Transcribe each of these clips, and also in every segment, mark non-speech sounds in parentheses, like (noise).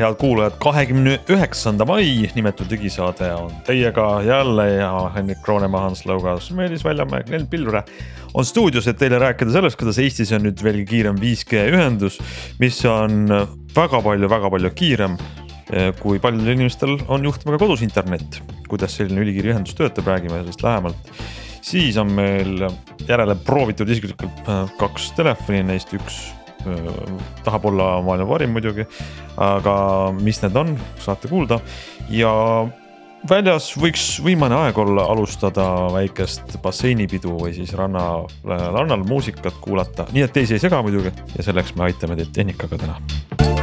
head kuulajad, kahekümne üheksanda mai nimetud digisaade on teiega jälle ja Henrik Kroonemaa, Hans Laugas, Meelis Väljamäe, Glen Pilvre. on stuudios, et teile rääkida sellest, kuidas Eestis on nüüd veelgi kiirem 5G ühendus, mis on väga palju, väga palju kiirem kui paljudel inimestel on juhtima ka kodus internet. kuidas selline ülikiire ühendus töötab, räägime sellest lähemalt. siis on meil järele proovitud isiklikult äh, kaks telefoni, neist üks tahab olla maailma parim muidugi, aga mis need on, saate kuulda. Ja väljas võiks viimane aeg olla alustada väikest basseinipidu või siis ranna, rannal muusikat kuulata, nii et teisi ei sega muidugi ja selleks me aitame teid tehnikaga täna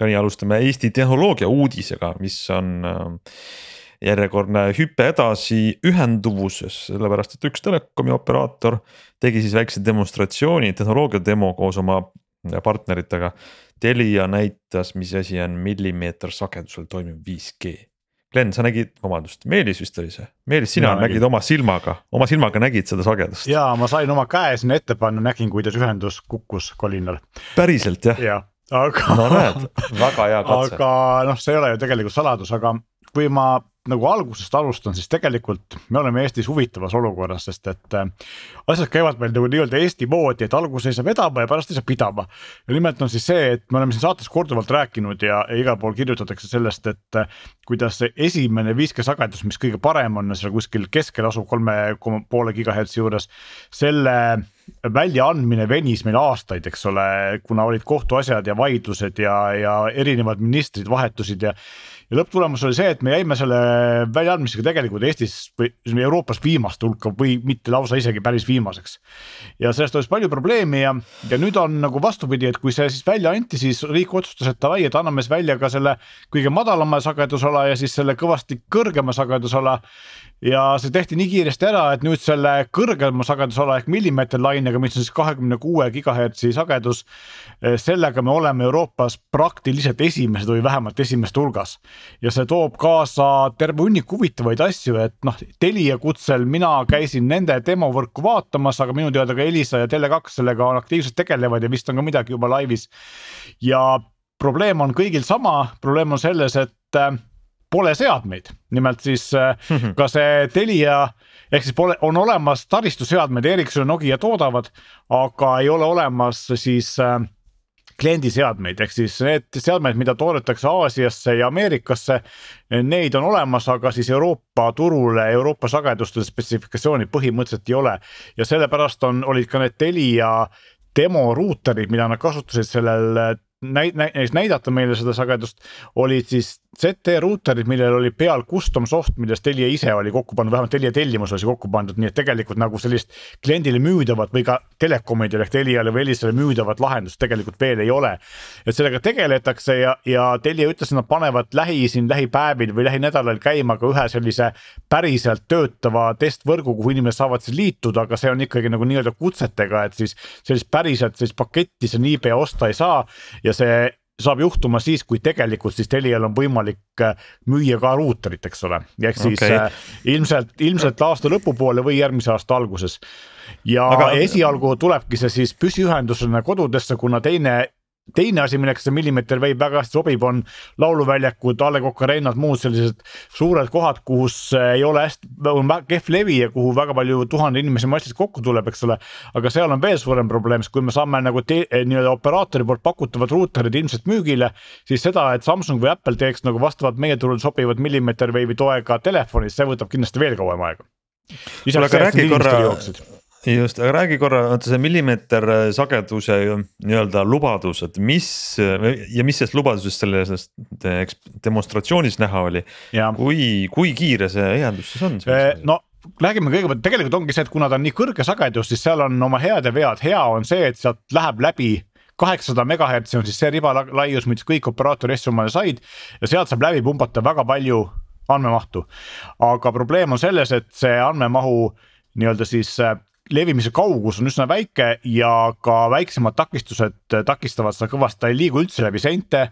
no nii, alustame Eesti tehnoloogia uudisega, mis on äh, järjekordne hüpe edasi ühenduvuses, sellepärast et üks telekomi operaator tegi siis väikse demonstratsiooni, tehnoloogia demo koos oma partneritega. Telia näitas, mis asi on millimeetersagedusel toimiv 5G. Glen, sa nägid, vabandust, Meelis vist oli see, Meelis, sina nägid nägin. oma silmaga, oma silmaga nägid seda sagedust. ja ma sain oma käe sinna ette panna, nägin, kuidas ühendus kukkus kolinal. päriselt jah ja.? Aga. no näed, väga hea katse. aga noh, see ei ole ju tegelikult saladus, aga kui ma nagu algusest alustan, siis tegelikult me oleme Eestis huvitavas olukorras, sest et äh, asjad käivad meil nagu nii-öelda Eesti moodi, et alguses ei saa vedama ja pärast ei saa pidama. ja nimelt on siis see, et me oleme siin saates korduvalt rääkinud ja, ja igal pool kirjutatakse sellest, et äh, kuidas see esimene 5G sagedus, mis kõige parem on seal kuskil keskel asuv kolme koma poole gigahertsi juures, selle väljaandmine venis meil aastaid, eks ole, kuna olid kohtuasjad ja vaidlused ja, ja erinevad ministrid vahetusid ja ja lõpptulemus oli see, et me jäime selle väljaandmisega tegelikult Eestis või Euroopas viimaste hulka või mitte lausa isegi päris viimaseks. ja sellest oleks palju probleemi ja, ja nüüd on nagu vastupidi, et kui see siis välja anti, siis riik otsustas, et davai, et anname siis välja ka selle kõige madalama sagedusala ja siis selle kõvasti kõrgema sagedusala ja see tehti nii kiiresti ära, et nüüd selle kõrgema sagedusala ehk millimeeterlainega, mis on siis kahekümne kuue gigahertsi sagedus. Eh, sellega me oleme Euroopas praktiliselt esimesed või vähemalt esimeste hulgas ja see toob kaasa terve hunniku huvitavaid asju, et noh, Telia kutsel mina käisin nende demovõrku vaatamas, aga minu teada ka Elisa ja Tele2 sellega aktiivselt tegelevad ja vist on ka midagi juba laivis. ja probleem on kõigil sama, probleem on selles, et äh, pole seadmeid, nimelt siis mhm. ka see Telia ehk siis pole, on olemas taristuseadmed, Ericsson ja Nokia toodavad, aga ei ole olemas siis äh, kliendiseadmeid, ehk siis need seadmed, mida toodetakse Aasiasse ja Ameerikasse, neid on olemas, aga siis Euroopa turule Euroopa sageduste spetsifikatsiooni põhimõtteliselt ei ole. ja sellepärast on, olid ka need Telia demo ruuterid, mida nad kasutasid sellel näid-, näiteks näidata meile seda sagedust, olid siis ZT ruuterid, millel oli peal custom soft, millest Telia ise oli kokku pannud, vähemalt Telia tellimus oli kokku pandud, nii et tegelikult nagu sellist kliendile müüdavat või ka telekomidele ehk Teliale või Elisale müüdavat lahendust tegelikult veel ei ole. et sellega tegeletakse ja, ja Telia ütles, et nad panevad lähi siin lähipäevil või lähinädalal käima ka ühe sellise päriselt töötava testvõrgu, kuhu inimesed saavad siis liituda, aga see on ikkagi nagu nii-öelda kutsetega, et siis sellist päriselt sellist paketti sa niipea osta ei saa ja see saab juhtuma siis, kui tegelikult siis Telial on võimalik äh, müüa ka ruuterit, eks ole, ehk siis okay. äh, ilmselt, ilmselt aasta lõpupoole või järgmise aasta alguses. ja Aga... esialgu tulebki see siis püsiühendusena kodudesse, kuna teine teine asi, milleks see millimeeter veib väga hästi sobib, on lauluväljakud, A Le Coq Arena'd, muud sellised suured kohad, kus ei ole hästi, on kehv levi ja kuhu väga palju tuhandeid inimesi massis kokku tuleb, eks ole. aga seal on veel suurem probleem, sest kui me saame nagu nii-öelda operaatori poolt pakutavad ruuterid ilmselt müügile, siis seda, et Samsung või Apple teeks nagu vastavalt meie turul sobivad millimeeter veivi toega telefonis, see võtab kindlasti veel kauem aega. kuule, aga räägi korra just, aga räägi korra, vaata see millimeeter äh, sageduse nii-öelda lubadus, et mis ja mis sellest lubadusest selle sellest demonstratsioonis näha oli. kui, kui kiire see ühendus siis on? Äh, no räägime kõigepealt, tegelikult ongi see, et kuna ta on nii kõrge sagedus, siis seal on oma head ja vead, hea on see, et sealt läheb läbi kaheksasada megahertsi on siis see ribalaius, mis kõik operaatori asju omale said ja sealt saab läbi pumbata väga palju andmemahtu. aga probleem on selles, et see andmemahu nii-öelda siis äh, levimise kaugus on üsna väike ja ka väiksemad takistused takistavad seda kõvasti, ta ei liigu üldse läbi seinte.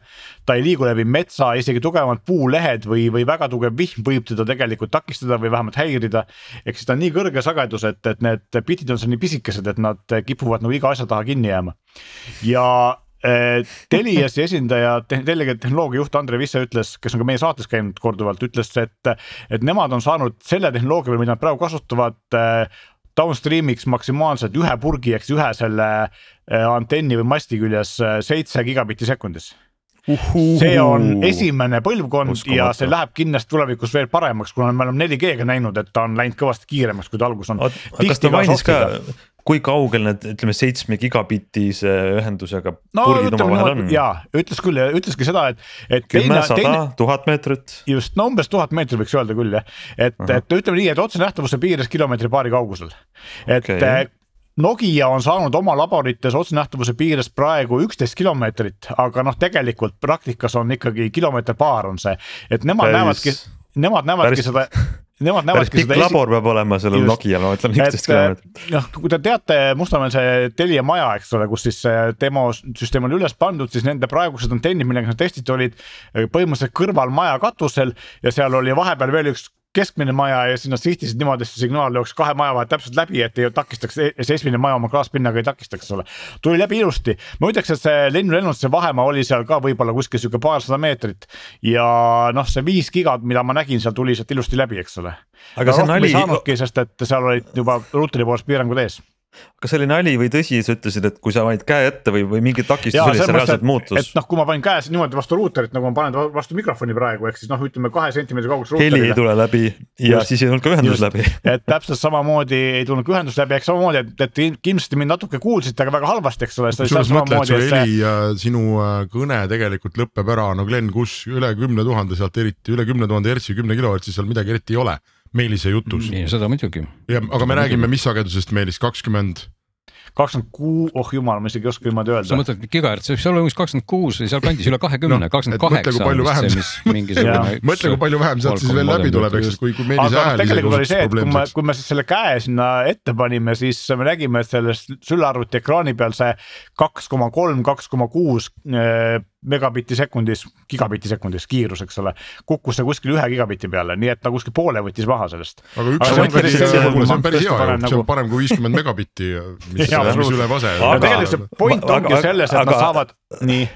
ta ei liigu läbi metsa, isegi tugevamad puulehed või, või väga tugev vihm võib teda tegelikult takistada või vähemalt häirida. ehk siis ta on nii kõrge sagedus, et, et need bitid on seal nii pisikesed, et nad kipuvad nagu iga asja taha kinni jääma. ja Eh, Teliasi esindaja, Telia tehnoloogia juht Andre Visse ütles, kes on ka meie saates käinud korduvalt, ütles, et, et nemad on saanud selle tehnoloogia peal, mida nad praegu kasutavad eh, downstream'iks maksimaalselt ühe purgi siis ühe selle eh, antenni või masti küljes seitse gigabitti sekundis Uhuhu. see on esimene põlvkond Uskumata. ja see läheb kindlasti tulevikus veel paremaks, kuna me oleme 4G-ga näinud, et ta on läinud kõvasti kiiremaks, kui ta alguses on. kas ta mainis ka, kui kaugel need, ütleme seitsme gigabittise ühendusega no, purgid omavahel on? jaa, ütles küll ütleski seda, et, et. kümme, sada, tuhat meetrit. just, no umbes tuhat meetrit võiks öelda küll jah, et, et ütleme nii, et otsenähtavuse piires kilomeetri paari kaugusel. et okay. Nokia on saanud oma laborites otsenähtavuse piires praegu üksteist kilomeetrit, aga noh, tegelikult praktikas on ikkagi kilomeeter paar on see, et nemad Päris... näevadki, nemad näevadki Päris... seda nemad näevadki seda. labor peab olema sellel Nokial, ma ütlen üksteist kilomeetrit. noh, kui te teate Mustamäel see Telia maja, eks ole, kus siis see demosüsteem oli üles pandud, siis nende praegused antennid, millega nad testid olid põhimõtteliselt kõrval maja katusel ja seal oli vahepeal veel üks keskmine maja ja siis nad sihtisid niimoodi, et see signaal jooks kahe maja vahelt täpselt läbi, et ei takistaks, see esimene maja oma klaaspinnaga ei takistaks, ole. tuli läbi ilusti, ma ütleks, et see lennulennunduse vahemaa oli seal ka võib-olla kuskil sihuke paarsada meetrit. ja noh, see viis giga, mida ma nägin, seal tuli sealt ilusti läbi, eks ole. aga see nali. saanudki, sest et seal olid juba ruuteri poolest piirangud ees kas see oli nali või tõsi, sa ütlesid, et kui sa panid käe ette või, või mingi takistus oli, see reaalselt muutus? et noh, kui ma panin käe niimoodi vastu ruuterit, nagu ma panen vastu mikrofoni praegu, ehk siis noh, ütleme kahe sentimeetri kaugusel. heli ei tule läbi ja just, siis ei tulnud ka ühendus just, läbi (laughs) et täpselt samamoodi ei tulnud ka ühendus läbi, eks samamoodi, et, et kindlasti mind natuke kuulsite, aga väga halvasti, eks ole. kusjuures mõtle, et su heli ja sinu äh, kõne tegelikult lõpeb ära, no Glen, kus üle kümne tuhande sealt eriti, üle kümne tuhande hertsi, kümne kilohertsi seal midagi eriti ei ole Meelise jutus. seda muidugi. ja, aga me räägime, mis sagedusest Meelis, kakskümmend kakskümmend kuus, oh jumal, ma isegi ei oska niimoodi öelda. sa mõtled gigahertz, see võiks olla umbes kakskümmend kuus või sealkandis üle kahekümne, kakskümmend kaheksa mõtle, kui palju vähem sealt siis veel läbi tuleb, eks, kui, kui Meelise hääl tegelikult oli see, et kui me, kui me siis selle käe sinna ette panime, siis me nägime, et sellest sülearvuti ekraani peal see kaks koma kolm, kaks koma kuus eh, megabitti sekundis, gigabitti sekundis kiirus, eks ole. kukkus see kuskil ühe gigabitti peale, nii et ta kuskil poole võttis maha sellest. aga üks aga on päris, see on päris hea ju, see on parem kui viiskümmend megabitti, mis, mis üle vase. tegelikult see point ongi selles, et aga, nad saavad, nii.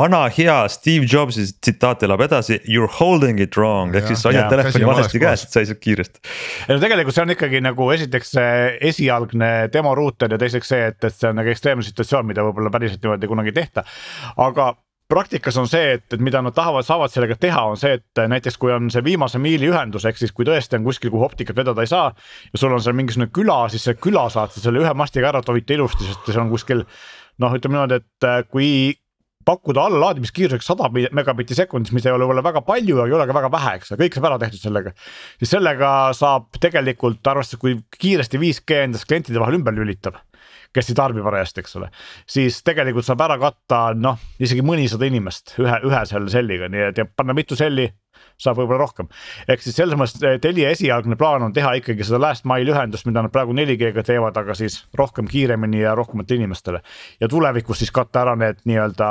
vana hea Steve Jobsi tsitaat elab edasi, you are holding it wrong ehk siis sa hoiad telefoni valesti käes, et sa ei saa kiiresti. ei no tegelikult see on ikkagi nagu esiteks esialgne demo ruuter ja teiseks see, et, et see on nagu ekstreemne situatsioon, mida võib-olla päriselt niimoodi kunagi ei tehta, aga praktikas on see, et, et mida nad tahavad, saavad sellega teha, on see, et näiteks kui on see viimase miili ühendus, ehk siis kui tõesti on kuskil, kuhu optikat vedada ei saa. ja sul on seal mingisugune küla, siis see küla saad sa selle ühe mastiga ära tovita ilusti, sest see on kuskil. noh, ütleme niimoodi, et äh, kui pakkuda allalaadimiskiiruseks sada megabitti sekundis, mis ei ole võib-olla väga palju, aga ei ole ka väga vähe, eks, kõik saab ära tehtud sellega. siis sellega saab tegelikult arvestades, kui kiiresti 5G endast klientide vahel ümber lülitab kes ei tarbi parajasti, eks ole. siis tegelikult saab ära katta noh, isegi mõnisada inimest ühe, ühe selle selliga, nii et ja panna mitu selli saab võib-olla rohkem. ehk siis selles mõttes Telia esialgne plaan on teha ikkagi seda last mile ühendust, mida nad praegu 4G-ga teevad, aga siis rohkem kiiremini ja rohkematele inimestele. ja tulevikus siis katta ära need nii-öelda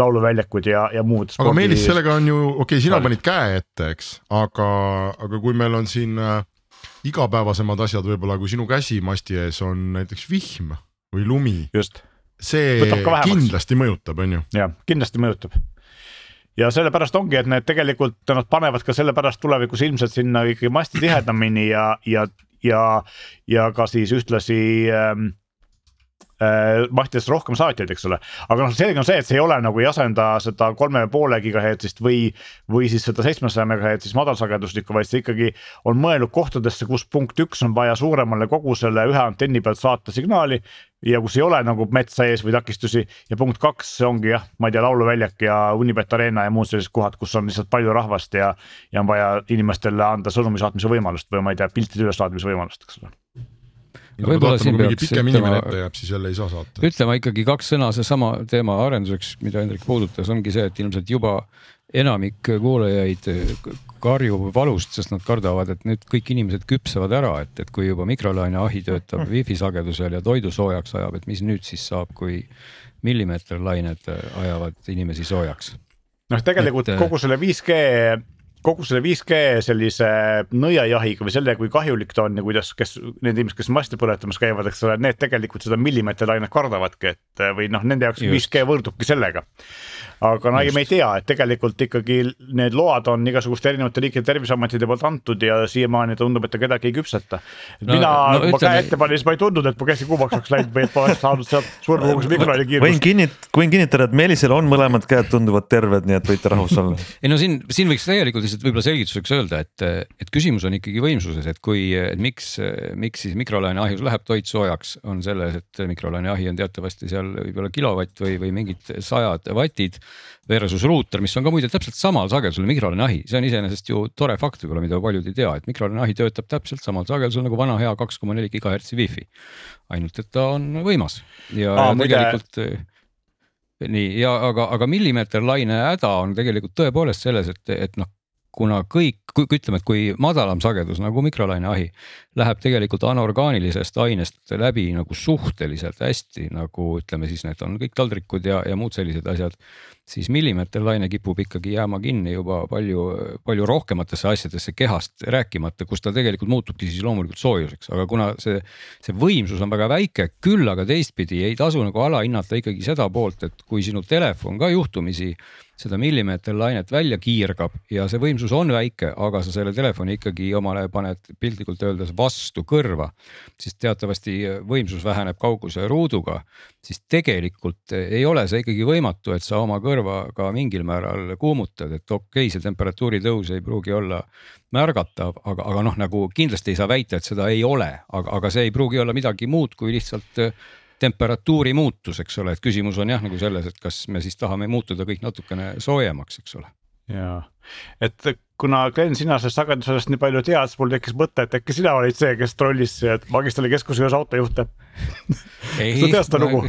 lauluväljakud ja, ja muud. aga Meelis, sellega on ju, okei okay,, sina panid käe ette, eks, aga, aga kui meil on siin äh, igapäevasemad asjad võib-olla, kui sinu käsi masti ees on näiteks vihm või lumi. see kindlasti mõjutab, on ju. jah, kindlasti mõjutab ja sellepärast ongi, et need tegelikult nad panevad ka sellepärast tulevikus ilmselt sinna ikkagi masti tihedamini ja, ja, ja, ja ka siis ühtlasi ähm, äh, mahtides rohkem saatjaid, eks ole. aga noh, selge on see, et see ei ole nagu ei asenda seda kolme poole gigahertsist või, või siis seda seitsmesaja megahertsist madalsageduslikku, vaid see ikkagi on mõeldud kohtadesse, kus punkt üks on vaja suuremale kogusele ühe antenni pealt saata signaali ja kus ei ole nagu metsa ees või takistusi ja punkt kaks ongi jah, ma ei tea, lauluväljak ja Unibet Arena ja muud sellised kohad, kus on lihtsalt palju rahvast ja. ja on vaja inimestele anda sõnumi saatmise võimalust või ma ei tea, piltide üleslaadimise võimalust, eks ole võib-olla siin peaks ütlema, jääb, siis jälle ei saa saata. ütlema ikkagi kaks sõna seesama teema arenduseks, mida Hendrik puudutas, ongi see, et ilmselt juba enamik kuulajaid karjub valust, sest nad kardavad, et nüüd kõik inimesed küpsevad ära, et, et kui juba mikrolaineahi töötab wifi sagedusel ja toidu soojaks ajab, et mis nüüd siis saab, kui millimeeterlained ajavad inimesi soojaks. noh, tegelikult et, kogu selle 5G kogu selle 5G sellise nõiajahiga või selle, kui kahjulik ta on ja kuidas, kes need inimesed, kes masti põletamas käivad, eks ole, need tegelikult seda millimeeterlainet kardavadki, et või noh, nende jaoks Just. 5G võrdubki sellega aga no me ei tea, et tegelikult ikkagi need load on igasuguste erinevate riikide terviseametide poolt antud ja siiamaani tundub, et ta kedagi ei küpseta. No, mina no,, kui ma käe ette panin, siis ma ei tundnud, et mu käsi kuumaks oleks läinud või et ma oleks saanud sealt surmukoguse mikroni kiirust. võin kinnit-, võin kinnitada, et Meelisel on mõlemad käed tunduvad terved, nii et võite rahus olla (laughs) ei no siin, siin võiks täielikult lihtsalt võib-olla selgituseks öelda, et, et küsimus on ikkagi võimsuses, et kui, et miks, miks siis mikrolaineahjus läheb toit soojaks, on selles, et mikrolaineahi on teatavasti seal võib-olla kilovatt või, või mingid sajad vatid versus ruuter, mis on ka muide täpselt samal sagedusel mikrolaineahi, see on iseenesest ju tore fakt võib-olla, mida paljud ei tea, et mikrolaineahi töötab täpselt samal sagedusel nagu vana hea kaks koma neli gigahertsi wifi. ainult, et ta on võimas ja Aa, tegelikult muide nii ja aga, aga millimeeterlaine häda on tegelikult tõepoolest selles, et, et noh, kuna kõik, ütleme, et kui madalam sagedus nagu mikrolaineahi läheb tegelikult anorgaanilisest ainest läbi nagu suhteliselt hästi, nagu ütleme siis need on kõik taldrikud ja, ja muud sellised asjad siis millimeeterlaine kipub ikkagi jääma kinni juba palju, palju rohkematesse asjadesse kehast, rääkimata, kus ta tegelikult muutubki siis loomulikult soojuseks, aga kuna see, see võimsus on väga väike, küll aga teistpidi ei tasu nagu alahinnata ikkagi seda poolt, et kui sinu telefon ka juhtumisi seda millimeeterlainet välja kiirgab ja see võimsus on väike, aga sa selle telefoni ikkagi omale paned piltlikult öeldes vastu kõrva, siis teatavasti võimsus väheneb kauguse ruuduga, siis tegelikult ei ole see ikkagi võimatu, et sa oma kõrva ka mingil määral kuumutad, et okei okay,, see temperatuuri tõus ei pruugi olla märgatav, aga, aga noh, nagu kindlasti ei saa väita, et seda ei ole, aga, aga see ei pruugi olla midagi muud kui lihtsalt temperatuuri muutus, eks ole, et küsimus on jah nagu selles, et kas me siis tahame muutuda kõik natukene soojemaks, eks ole. ja, et kuna Glen, sina sellest sagedusest nii palju tead, siis mul tekkis mõte, et äkki sina olid see, kes trollis Magistrali keskuse juures autojuhte. (laughs) sa tead seda lugu?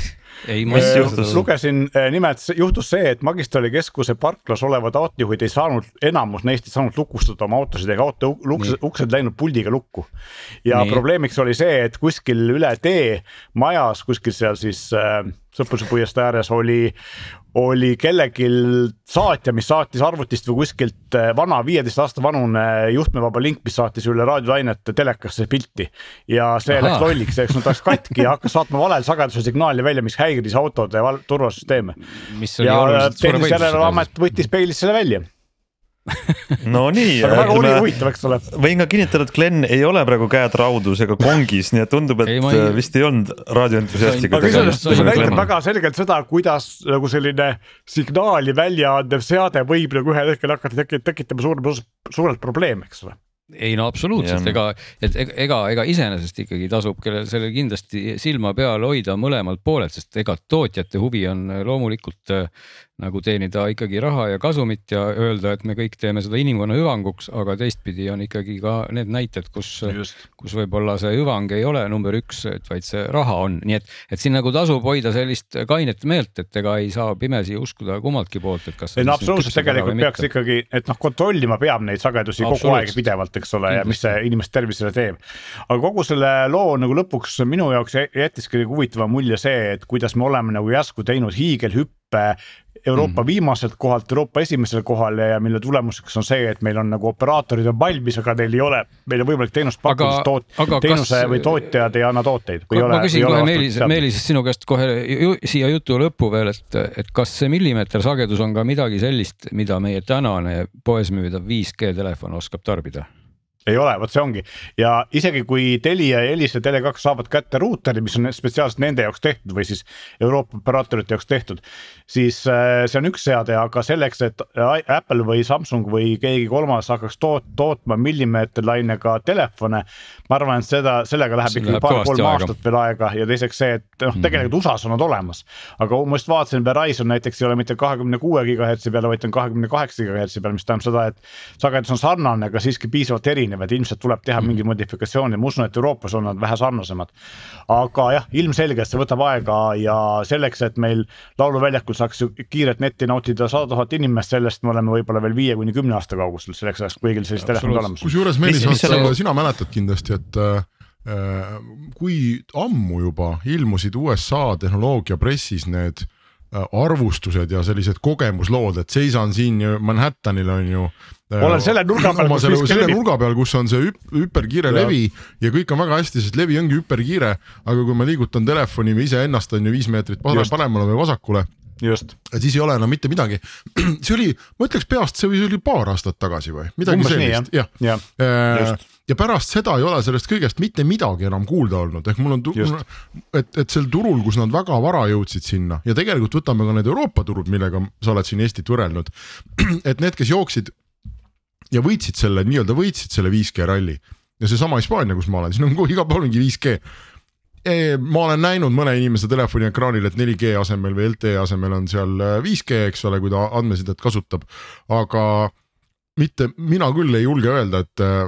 ei, ma ei tea. lugesin, eh, nimelt juhtus see, et Magistrali keskuse parklas olevad autojuhid ei saanud, enamus neist ei saanud lukustada oma autosid ega auto uksed, uksed läinud puldiga lukku. ja Nii. probleemiks oli see, et kuskil üle tee majas, kuskil seal siis äh, Sõpruse puiestee ääres oli, oli kellelgi saatja, mis saatis arvutist või kuskilt äh, vana viieteist aasta vanune juhtmevaba link, mis saatis üle raadiolainet telekasse pilti. ja see Aha. läks lolliks, eks nad läks katki ja hakkas saatma valel sageduse signaali välja, mis häiris autode turvasüsteeme. ja tehnilise järelevalve amet võttis peilist selle välja no nii. aga väga oli huvitav, eks ole. võin ka kinnitada, et Glen ei ole praegu käed raudus ega kongis, nii et tundub, et ei, ei... vist ei olnud raadioentusiastiga tegemist. see näitab väga selgelt seda, kuidas nagu selline signaali välja andev seade võib nagu ühel hetkel hakata tekitama suur, suurelt probleeme, eks ole ei no absoluutselt, ega, et ega, ega iseenesest ikkagi tasub kellel sellel kindlasti silma peal hoida mõlemalt poolelt, sest ega tootjate huvi on loomulikult nagu teenida ikkagi raha ja kasumit ja öelda, et me kõik teeme seda inimkonna hüvanguks, aga teistpidi on ikkagi ka need näited, kus, kus võib-olla see hüvang ei ole number üks, et vaid see raha on, nii et, et siin nagu tasub hoida sellist kainet meelt, et ega ei saa pimesi uskuda kummaltki poolt, et kas. ei no absoluutselt, tegelikult peaks ikkagi, et noh, kontrollima peab neid sagedusi kogu aeg pidevalt, eks ole, ja mis see inimeste tervisele teeb. aga kogu selle loo nagu lõpuks minu jaoks jättiski nagu huvitava mulje see, et kuidas me oleme nagu järsku teinud hiigelhüppe Euroopa mm. viimaselt kohalt Euroopa esimesele kohale ja mille tulemuseks on see, et meil on nagu operaatorid on valmis, aga neil ei ole, meil on võimalik teenust pakkuda, sest toot-, teenuse kas... või tootjad ei anna tooteid. ma küsin kohe Meelis, Meelis sinu käest kohe ju, siia jutu lõppu veel, et, et kas see millimeeter sagedus on ka midagi sellist, mida meie tänane poes müüdav 5G telefon oskab tarbida? Ei ole, vot see ongi ja isegi kui Telia ja Elisa ja Tele2 saavad kätte ruuteri, mis on spetsiaalselt nende jaoks tehtud või siis Euroopa operaatorite jaoks tehtud, siis äh, see on üks seade, aga selleks, et Apple või Samsung või keegi kolmas hakkaks toot-, tootma millimeeterlainega telefone. Ma arvan, et seda, sellega läheb ikkagi paar-kolm aastat veel aega ja teiseks see, et noh, mhm. tegelikult USA-s on nad olemas. aga ma just vaatasin, Verizon näiteks ei ole mitte kahekümne kuue gigahertsi peal, vaid on kahekümne kaheksa gigahertsi peal, mis tähendab seda, et sagedus on sarnane, aga siiski piisavalt erinev erinevad, ilmselt tuleb teha mm -hmm. mingeid modifikatsioone, ma usun, et Euroopas on nad vähe sarnasemad. aga jah, ilmselgelt see võtab aega ja selleks, et meil lauluväljakul saaks kiiret netti nautida sada tuhat inimest, sellest me oleme võib-olla veel viie kuni kümne aasta kaugusel, selleks ajaks kõigil sellised telefonid olemas. kusjuures Meelis, sina mäletad kindlasti, et äh, kui ammu juba ilmusid USA tehnoloogia pressis need Äh, arvustused ja sellised kogemuslood, et seisan siin Manhattanil on ju. Äh, olen selle nurga peal, kus selle, selle nurga peal, kus on see hüperkiire levi ja kõik on väga hästi, sest levi ongi hüperkiire. aga kui ma liigutan telefoni või iseennast on ju viis meetrit paremale või vasakule just. siis ei ole enam mitte midagi. (clears throat) see oli, ma ütleks peast, see oli paar aastat tagasi või midagi Umbes sellist, jah ja. ja.. Ja pärast seda ei ole sellest kõigest mitte midagi enam kuulda olnud, ehk mul on, et, et sel turul, kus nad väga vara jõudsid sinna ja tegelikult võtame ka need Euroopa turud, millega sa oled siin Eestit võrrelnud. (clears throat) et need, kes jooksid ja võitsid selle, nii-öelda võitsid selle 5G ralli ja seesama Hispaania, kus ma olen, siin on igal pool mingi 5G ma olen näinud mõne inimese telefoni ekraanil, et 4G asemel või LTE asemel on seal 5G, äh, eks ole, kui ta andmesidet kasutab. aga mitte, mina küll ei julge öelda, et, äh,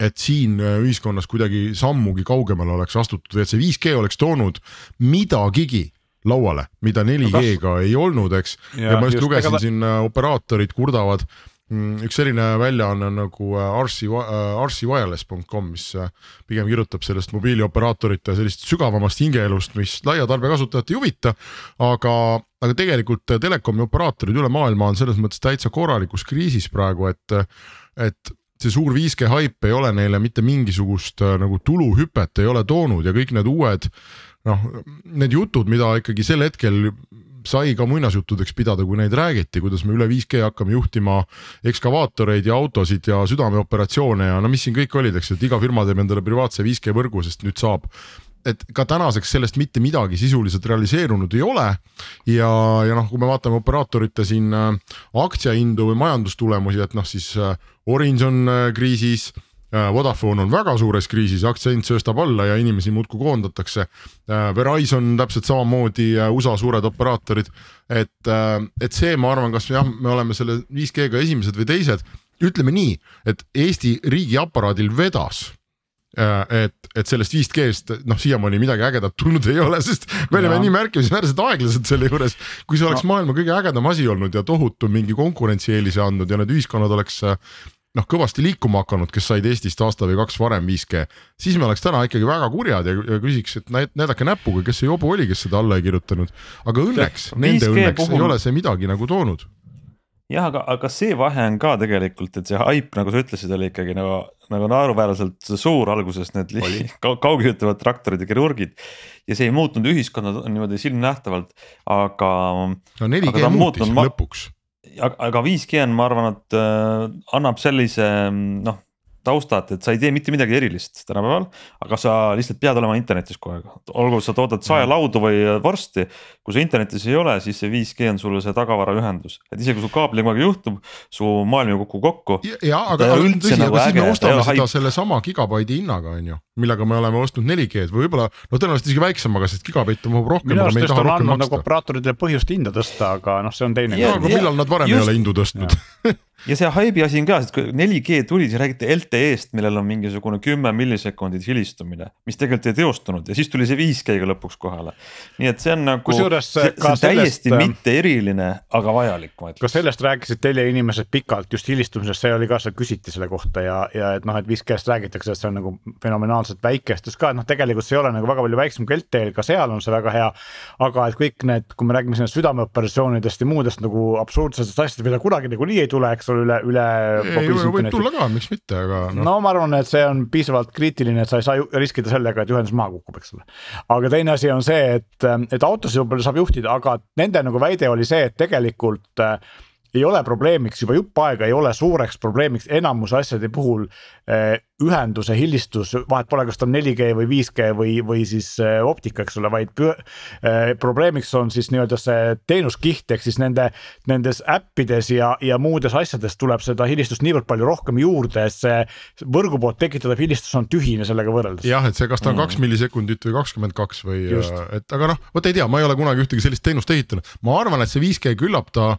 et siin äh, ühiskonnas kuidagi sammugi kaugemale oleks astutud et see 5G oleks toonud midagigi lauale, mida 4G-ga ei olnud, eks. ja ma just, just lugesin ega... siin operaatorid kurdavad Mm, üks selline väljaanne on nagu RC, äh, rcwireless.com, mis äh, pigem kirjutab sellest mobiilioperaatorite sellist sügavamast hingeelust, mis laia tarbekasutajat ei huvita. aga, aga tegelikult telekomi operaatorid üle maailma on selles mõttes täitsa korralikus kriisis praegu, et, et see suur 5G haip ei ole neile mitte mingisugust äh, nagu tuluhüpet ei ole toonud ja kõik need uued noh, need jutud, mida ikkagi sel hetkel sai ka muinasjuttudeks pidada, kui neid räägiti, kuidas me üle 5G hakkame juhtima ekskavaatoreid ja autosid ja südameoperatsioone ja no mis siin kõik olid, eks ju, et iga firma teeb endale privaatse 5G võrgu, sest nüüd saab et ka tänaseks sellest mitte midagi sisuliselt realiseerunud ei ole. ja, ja noh, kui me vaatame operaatorite siin äh, aktsiahindu või majandustulemusi, et noh, siis äh, Orange on äh, kriisis Vodafone on väga suures kriisis, aktsiahind sööstab alla ja inimesi muudkui koondatakse. Verizon täpselt samamoodi, USA suured operaatorid, et, et see, ma arvan, kas jah, me oleme selle 5G-ga esimesed või teised, ütleme nii, et Eesti riigiaparaadil vedas et, et sellest 5G-st noh, siiamaani midagi ägedat tulnud ei ole, sest me oleme nii märkimisväärselt aeglased selle juures. kui see oleks no. maailma kõige ägedam asi olnud ja tohutu mingi konkurentsieelise andnud ja need ühiskonnad oleks noh, kõvasti liikuma hakanud, kes said Eestist aasta või kaks varem 5G, siis me oleks täna ikkagi väga kurjad ja, ja küsiks, et näidake näpuga, kes see jobu oli, kes seda alla ei kirjutanud. aga õnneks, nende õnneks puhul... ei ole see midagi nagu toonud. Jah, aga, aga see vahe on ka tegelikult, et see haip, nagu sa ütlesid, oli ikkagi nagu, nagu naeruväärselt suur alguses need (laughs) kaugjuhitavad traktorid ja kirurgid. ja see ei muutnud ühiskonda niimoodi silmnähtavalt, aga. no 4G muutis lõpuks aga 5G on, ma arvan, et äh, annab sellise noh taustat, et sa ei tee mitte midagi erilist tänapäeval, aga sa lihtsalt pead olema internetis kogu aeg, olgu sa toodad saelaudu või vorsti. kui sa internetis ei ole, siis see 5G on sulle see tagavaraühendus, et isegi kui sul kaabliga midagi juhtub, su maailm ei kuku kokku. ja, aga, aga tõsi, aga nagu siis me ostame seda sellesama gigabaidi hinnaga, on ju, millega me oleme ostnud 4G-d või võib-olla no tõenäoliselt isegi väiksemaga, sest gigabaitte mahub rohkem. minu arust on andnud nagu operaatoritele põhjust hinda tõsta, aga noh, see on teine. aga millal nad varem just, ei ole hindu tõstnud (laughs) (laughs) ja see haibi asi on ka, sest kui 4G tuli, siis räägiti LTE-st, millel on mingisugune kümme millisekundit hilistumine, mis tegelikult ei teostunud ja siis tuli see 5G-ga lõpuks kohale. nii et see on nagu, see, see on täiesti sellest, mitte eriline, aga vajalik, ma ütleks. ka sellest rääkisid teleinimesed pikalt just hilistumisest, see oli ka, seal küsiti selle kohta ja, ja et noh, et 5G-st räägitakse, et see on nagu fenomenaalselt väikestes ka, et noh, tegelikult see ei ole nagu väga palju väiksem kui LTE-l, ka seal on see väga hea. aga et kõik need, kui me räägime siin südameoperatsioonidest ja muudest nagu absurdsetest asjadest, mida kunagi nagunii ei tule, eks ole, üle, üle. võib tulla ka, miks mitte, aga no.. no ma arvan, et see on piisavalt kriitiline, et sa ei saa riskida sellega, et ühendus maha kukub, eks ole. aga teine asi on see, et, et autosid võib-olla saab juhtida, aga nende nagu väide oli see, et tegelikult äh, ei ole probleemiks juba jupp aega, ei ole suureks probleemiks enamuse asjade puhul eh, ühenduse helistus, vahet pole, kas ta on 4G või 5G või, või siis äh, optika, eks ole, vaid püh, äh, probleemiks on siis nii-öelda see teenuskiht, ehk siis nende, nendes äppides ja, ja muudes asjades tuleb seda helistust niivõrd palju rohkem juurde, et see võrgu poolt tekitatav helistus on tühine sellega võrreldes. jah, et see, kas ta on kaks mm. millisekundit või kakskümmend kaks või, et aga noh, vot ei tea, ma ei ole kunagi ühtegi sellist teenust ehitanud, ma arvan, et see 5G küllap ta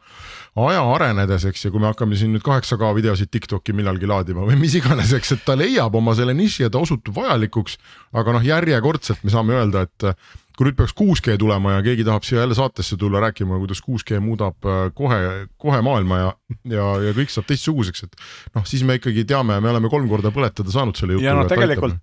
aja arenedes, eks ju, kui me hakkame siin nüüd kaheksa K videosid Tiktoki millalgi laadima või mis iganes, eks, et ta leiab oma selle niši ja ta osutub vajalikuks. aga noh, järjekordselt me saame öelda, et kui nüüd peaks 6G tulema ja keegi tahab siia jälle saatesse tulla rääkima, kuidas 6G muudab äh, kohe, kohe maailma ja, ja, ja kõik saab teistsuguseks, et noh, siis me ikkagi teame, me oleme kolm korda põletada saanud selle jutu. ja no tegelikult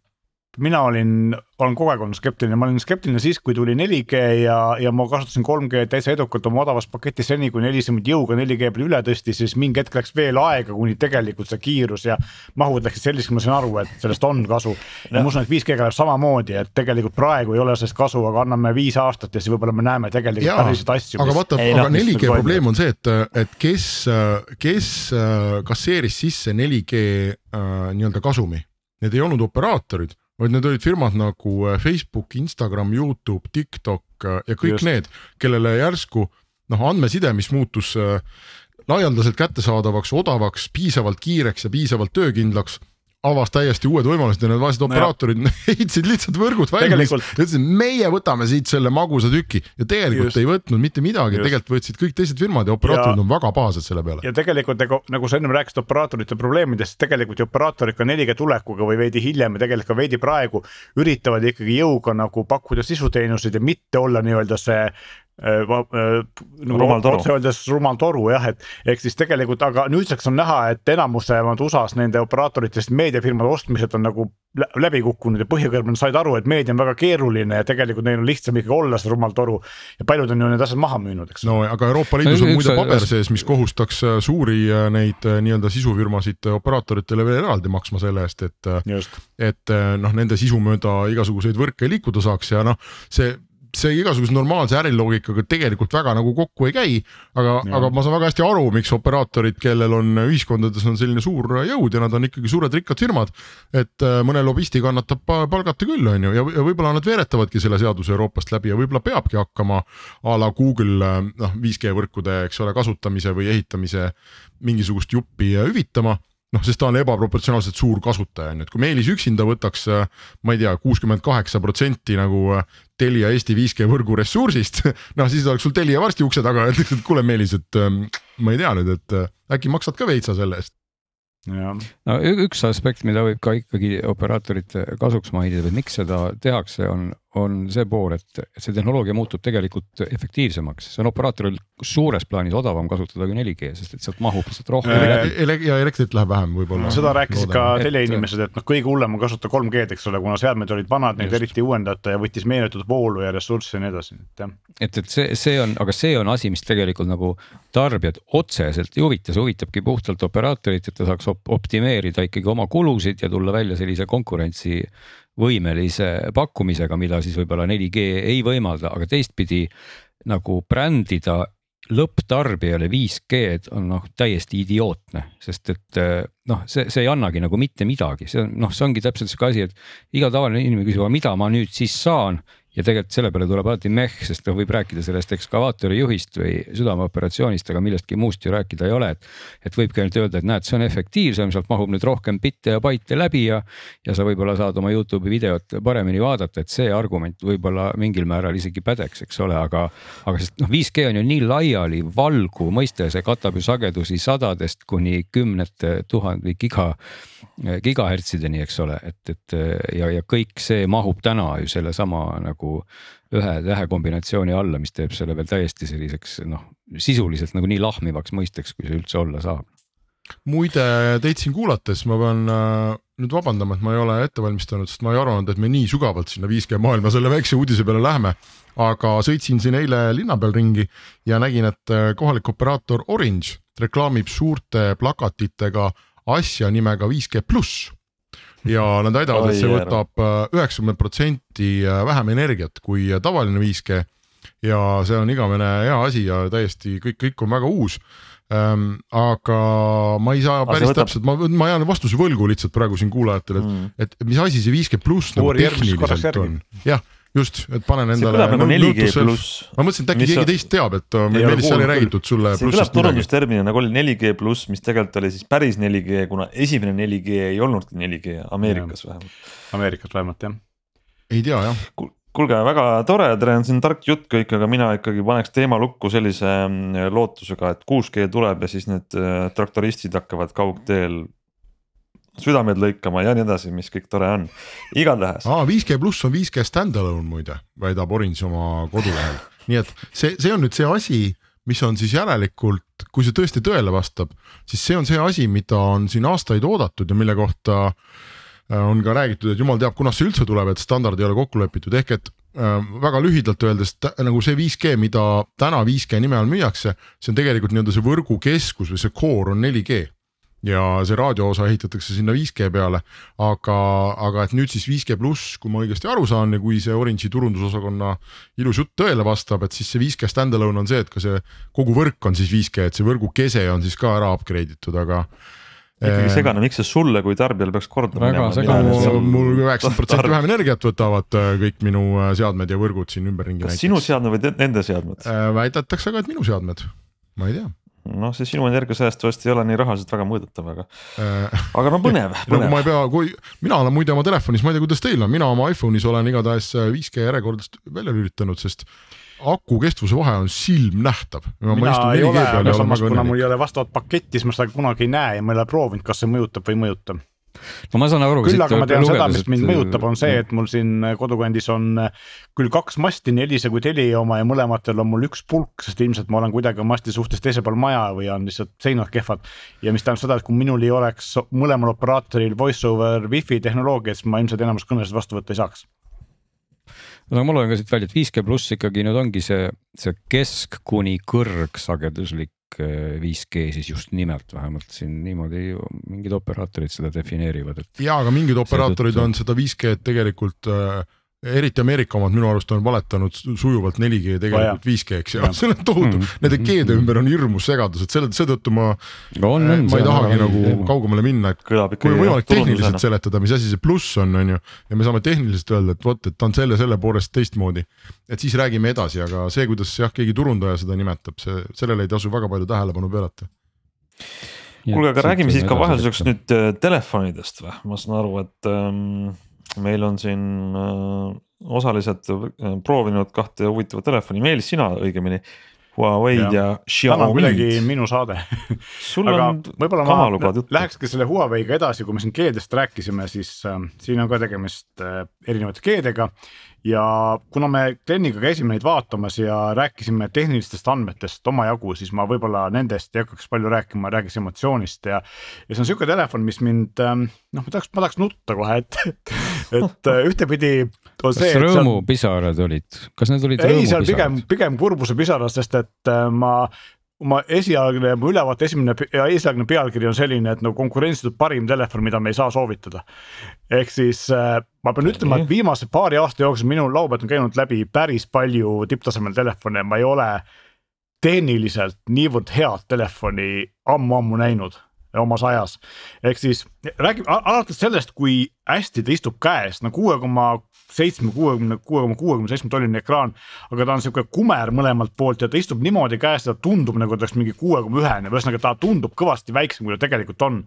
mina olin, olen kogu aeg olnud skeptiline, ma olin skeptiline siis, kui tuli 4G ja, ja ma kasutasin 3G täitsa edukalt oma odavas paketis seni, kuni Elisa mind jõuga 4G peale üle tõstis, siis mingi hetk läks veel aega, kuni tegelikult see kiirus ja mahud läksid selliseks, ma sain aru, et sellest on kasu. ja ma usun, et 5G-ga läheb samamoodi, et tegelikult praegu ei ole sellest kasu, aga anname viis aastat ja siis võib-olla me näeme tegelikult päriselt asju. aga vaata, aga 4G probleem on see, et, et kes, kes kasseeris sisse 4G äh, nii-öelda kasumi, need ei olnud operaatorid vaid need olid firmad nagu äh, Facebook, Instagram, Youtube, TikTok äh, ja kõik Just. need, kellele järsku noh, andmeside, mis muutus äh, laialdaselt kättesaadavaks, odavaks, piisavalt kiireks ja piisavalt töökindlaks avas täiesti uued võimalused ja need vaesed operaatorid no (laughs) heitsid lihtsalt võrgud valmis. ütlesid, meie võtame siit selle magusa tüki ja tegelikult Just. ei võtnud mitte midagi, tegelikult võtsid kõik teised firmad ja operaatorid ja, on väga pahased selle peale. ja tegelikult nagu, nagu sa ennem rääkisid operaatorite probleemidest, tegelikult ju operaatorid ka 4G tulekuga või veidi hiljem ja tegelikult ka veidi praegu üritavad ikkagi jõuga nagu pakkuda sisuteenuseid ja mitte olla nii-öelda see Äh, äh, nagu otse öeldes rumal toru jah, et ehk siis tegelikult, aga nüüdseks on näha, et enamuse USA-s nende operaatoritest meediafirmade ostmised on nagu läbi kukkunud ja põhjakõrgmad said aru, et meedia on väga keeruline ja tegelikult neil on lihtsam ikkagi olla see rumal toru. ja paljud on ju need asjad maha müünud, eks. no aga Euroopa Liidus on muide paber sees, mis kohustaks äh, suuri neid nii-öelda sisufirmasid operaatoritele veel eraldi maksma selle eest, et. et noh, nende sisu mööda igasuguseid võrke liikuda saaks ja noh, see see igasuguse normaalse äriloogikaga tegelikult väga nagu kokku ei käi. aga, aga ma saan väga hästi aru, miks operaatorid, kellel on ühiskondades on selline suur jõud ja nad on ikkagi suured rikkad firmad. et äh, mõne lobisti kannatab palgata küll, on ju, ja, ja võib-olla nad veeretavadki selle seaduse Euroopast läbi ja võib-olla peabki hakkama a la Google äh, noh, 5G võrkude, eks ole, kasutamise või ehitamise mingisugust juppi hüvitama noh, sest ta on ebaproportsionaalselt suur kasutaja on ju, et kui Meelis üksinda võtaks, äh, ma ei tea, kuuskümmend kaheksa protsenti nagu äh, Telia Eesti 5G võrgu ressursist, (laughs) noh siis oleks sul Telia varsti ukse taga, (laughs) öeldakse, et kuule, Meelis, et ähm, ma ei tea nüüd, et äh, äkki maksad ka veitsa selle eest. no üks aspekt, mida võib ka ikkagi operaatorite kasuks mainida või miks seda tehakse, on, on see pool, et see tehnoloogia muutub tegelikult efektiivsemaks, see on operaatoril suures plaanis odavam kasutada kui 4G, sest et sealt mahub lihtsalt rohkem äh, ele. ja elektrit läheb vähem võib-olla. seda rääkisid ka teleinimesed, et noh, kõige hullem on kasutada 3G-d, eks ole, kuna seadmed olid vanad, neid eriti uuendada ja võttis meeletut voolu ja ressurssi ja nii edasi, et jah. et, et see, see on, aga see on asi, mis tegelikult nagu tarbijat otseselt ei huvita, see huvitabki puhtalt operaatorit, et ta saaks op optimeerida ikkagi oma kulusid ja tulla välja sellise konkurentsi võimelise pakkumisega, mida siis võib-olla 4G ei võimalda, aga teistpidi nagu brändida lõpptarbijale 5G-d on noh täiesti idiootne, sest et noh, see, see ei annagi nagu mitte midagi, see on noh, see ongi täpselt sihuke asi, et iga tavaline inimene küsib, aga mida ma nüüd siis saan ja tegelikult selle peale tuleb alati meh, sest ta võib rääkida sellest ekskavaatori juhist või südameoperatsioonist, aga millestki muust ju rääkida ei ole, et. et võibki ainult öelda, et näed, see on efektiivsem, sealt mahub nüüd rohkem bitte ja baite läbi ja. ja sa võib-olla saad oma Youtube'i videot paremini vaadata, et see argument võib-olla mingil määral isegi pädeks, eks ole, aga. aga sest noh, 5G on ju nii laiali valgu mõiste, see katab ju sagedusi sadadest kuni kümnete tuhande giga gigahertsideni, eks ole, et, et ja, ja kõik see mahub täna ju sellesama nagu ühe tähekombinatsiooni alla, mis teeb selle veel täiesti selliseks noh, sisuliselt nagu nii lahmivaks mõisteks, kui see üldse olla saab. muide, teid siin kuulates ma pean äh, nüüd vabandama, et ma ei ole ette valmistanud, sest ma ei arvanud, et me nii sügavalt sinna 5G maailma selle väikse uudise peale läheme. aga sõitsin siin eile linna peal ringi ja nägin, et äh, kohalik operaator Orange reklaamib suurte plakatitega asja nimega 5G pluss ja nad väidavad, et see võtab äh, üheksakümmend protsenti äh, vähem energiat kui tavaline 5G. ja see on igavene hea asi ja täiesti kõik, kõik on väga uus. ähm,. aga ma ei saa päris võtab... täpselt, ma, ma jään vastuse võlgu lihtsalt praegu siin kuulajatele, et mm., et mis asi see 5G pluss nagu tehniliselt on, jah just, et panen endale. nagu 4G pluss. ma mõtlesin, et äkki keegi teist teab, et meil seal ei räägitud sulle. see kõlab turundusterminina nagu oli 4G pluss, mis tegelikult oli siis päris 4G, kuna esimene 4G ei olnudki 4G Ameerikas vähemalt. Ameerikas vähemalt jah. ei tea jah kuulge, väga tore, tere, on siin tark jutt kõik, aga mina ikkagi paneks teema lukku sellise mm, lootusega, et 6G tuleb ja siis need äh, traktoristid hakkavad kaugteel südamed lõikama ja nii edasi, mis kõik tore on, igatahes. aa, 5G pluss on 5G stand-alone muide, väidab Orange oma kodulehel, nii et see, see on nüüd see asi, mis on siis järelikult, kui see tõesti tõele vastab, siis see on see asi, mida on siin aastaid oodatud ja mille kohta äh, on ka räägitud, et jumal teab, kunas see üldse tuleb, et standard ei ole kokku lepitud, ehk et äh, väga lühidalt öeldes nagu see 5G, mida täna 5G nime all müüakse, see on tegelikult nii-öelda see võrgukeskus või see core on 4G ja see raadioosa ehitatakse sinna 5G peale, aga, aga et nüüd siis 5G pluss, kui ma õigesti aru saan ja kui see Orange'i turundusosakonna ilus jutt tõele vastab, et siis see 5G stand-alone on see, et ka see kogu võrk on siis 5G, et see võrgu kese on siis ka ära upgrade itud, aga ikkagi ehm, segane, miks see sulle kui tarbijale peaks korda minema? mul üheksakümmend protsenti vähem energiat võtavad äh, kõik minu äh, seadmed ja võrgud siin ümberringi. kas näiteks. sinu seadmed või nende seadmed? Väidetakse ka, et minu seadmed, ma ei tea noh, see sinu energiasääst vast ei ole nii rahaliselt väga mõõdetav, aga äh,, aga no põnev, (laughs) põnev. no ma ei pea, kui mina olen muide oma telefonis, ma ei tea, kuidas teil on, mina oma iPhone'is olen igatahes 5G järjekordadest välja lülitanud, sest aku kestvuse vahe on silmnähtav. mina ei ole, aga samas kuna mul ei ole vastavat paketti, siis ma seda kunagi ei näe ja ma ei ole proovinud, kas see mõjutab või ei mõjuta no ma saan aru. küll aga ma tean seda, mis mind mõjutab, on see, et mul siin kodukandis on küll kaks masti, nii Elisa kui Telia oma ja mõlematel on mul üks pulk, sest ilmselt ma olen kuidagi masti suhtes teisel pool maja või on lihtsalt seinad kehvad. ja mis tähendab seda, et kui minul ei oleks mõlemal operaatoril voice over wifi tehnoloogiat, siis ma ilmselt enamus kõnesid vastu võtta ei saaks no ma loen ka siit välja, et 5G pluss ikkagi nüüd ongi see, see kesk kuni kõrgsageduslik 5G äh, siis just nimelt vähemalt siin niimoodi mingid operaatorid seda defineerivad, et. ja, aga mingid operaatorid on seda 5G-d tegelikult äh, eriti Ameerika omad minu arust on valetanud sujuvalt 4G tegelikult 5G-ks ja see on tohutu mm, -hmm. nende G-de ümber on hirmus segadus, et selle, seetõttu ma. ma ei tahagi nagu teema. kaugemale minna, et kui on võimalik tehniliselt seletada, mis asi see pluss on, on ju. ja me saame tehniliselt öelda, et vot, et ta on selle, selle poolest teistmoodi. et siis räägime edasi, aga see, kuidas jah, keegi turundaja seda nimetab, see, sellele ei tasu väga palju tähelepanu pöörata kuulge, aga räägime siis ka vahelduseks nüüd äh, telefonidest või, ma saan aru, et ähm, meil on siin äh, osalised äh, proovinud kahte huvitavat telefoni, Meelis, sina õigemini. Huawei'd ja, ja Xiaomi'd. täna on kuidagi minu saade. Aga võib-olla ma lähekski selle Huawei'ga edasi, kui me siin G-dest rääkisime, siis äh, siin on ka tegemist äh, erinevate G-dega ja kuna me Gleniga käisime neid vaatamas ja rääkisime tehnilistest andmetest omajagu, siis ma võib-olla nendest ei hakkaks palju rääkima, räägiks emotsioonist. Ja. ja see on sihuke telefon, mis mind ähm, noh, ma tahaks, ma tahaks nutta kohe, et, et, et äh, ühtepidi. kas rõõmupisarad seal... olid, kas need olid rõõmupisarad? ei, seal pigem, pigem kurbuspisarad, sest et äh, ma oma esialgne, mu ülevaate esimene ja esialgne pealkiri on selline, et nagu konkurentsitult parim telefon, mida me ei saa soovitada. ehk siis äh, ma pean ütlema, et viimase paari aasta jooksul minu laua pealt on käinud läbi päris palju tipptasemel telefone, ma ei ole tehniliselt niivõrd head telefoni ammu-ammu näinud omas ajas. ehk siis räägime alates sellest, kui hästi ta istub käes, no kuue koma seitsme, kuuekümne, kuue koma kuuekümne seitsme tolline ekraan. aga ta on sihuke kumer mõlemalt poolt ja ta istub niimoodi käes, ta tundub nagu ta oleks mingi kuue koma ühene, ühesõnaga ta tundub kõvasti väiksem, kui ta tegelikult on.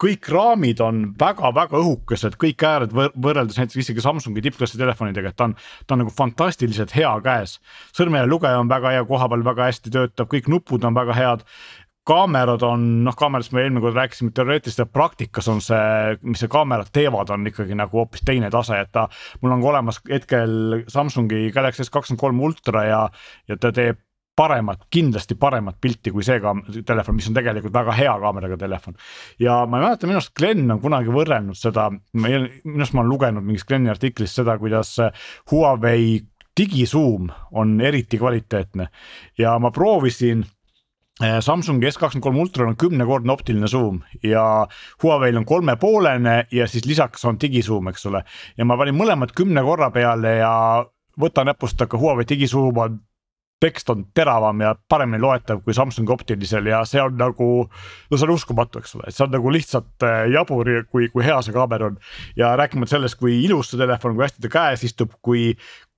kõik raamid on väga-väga õhukesed, kõik ääred võrreldes näiteks isegi Samsungi tippklassi telefonidega, et ta on, ta on nagu fantastiliselt hea käes. sõrmelugeja on väga hea, koha peal väga hästi töötab, kõik nupud on väga head kaamerad on noh, kaamerast me eelmine kord rääkisime teoreetiliselt praktikas on see, mis see kaamerad teevad, on ikkagi nagu hoopis teine tase, et ta. mul on ka olemas hetkel Samsungi Galaxy S kakskümmend kolm ultra ja, ja ta teeb paremat, kindlasti paremat pilti kui see ka telefon, mis on tegelikult väga hea kaameraga telefon. ja ma ei mäleta, minu arust Glen on kunagi võrrelnud seda, minu arust ma olen lugenud mingist Gleni artiklist seda, kuidas Huawei digisuum on eriti kvaliteetne ja ma proovisin Samsung S23 Ultra on kümnekordne optiline zoom ja Huawei'l on kolmepoolene ja siis lisaks on digisuum, eks ole. ja ma panin mõlemad kümne korra peale ja võta näpust, aga Huawei digisuum on tekst on teravam ja paremini loetav kui Samsungi optilisel ja see on nagu. no see on uskumatu, eks ole, et see on nagu lihtsalt äh, jabur, kui, kui hea see kaamera on. ja rääkimata sellest, kui ilus see telefon, kui hästi ta käes istub, kui,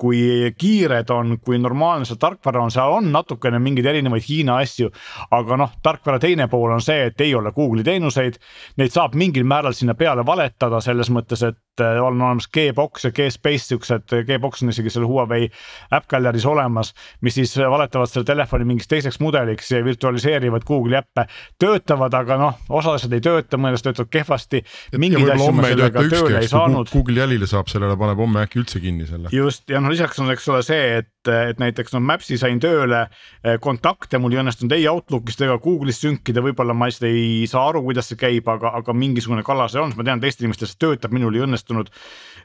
kui kiired on, kui normaalne see tarkvara on, seal on natukene mingeid erinevaid Hiina asju. aga noh, tarkvara teine pool on see, et ei ole Google'i teenuseid. Neid saab mingil määral sinna peale valetada selles mõttes, et äh, on olemas Gbox ja Gspace siuksed, Gbox on isegi seal Huawei App Gallery's olemas, mis siis valetavad selle telefoni mingiks teiseks mudeliks ja virtualiseerivad Google'i äppe. töötavad, aga noh, osa asjad ei tööta, mõned töötavad kehvasti. mingeid asju ma sellega tööle ei saanud. Google'i jälile saab sellele, paneb homme äkki üldse kinni selle. just ja noh, lisaks on, eks ole, see, et, et näiteks noh, Maps'i sain tööle eh, kontakte, mul ei õnnestunud ei Outlook'ist ega Google'ist sünkida, võib-olla ma lihtsalt ei saa aru, kuidas see käib, aga, aga mingisugune kala see on, ma tean, teistel inimestel see töötab, minul ei õnnestunud.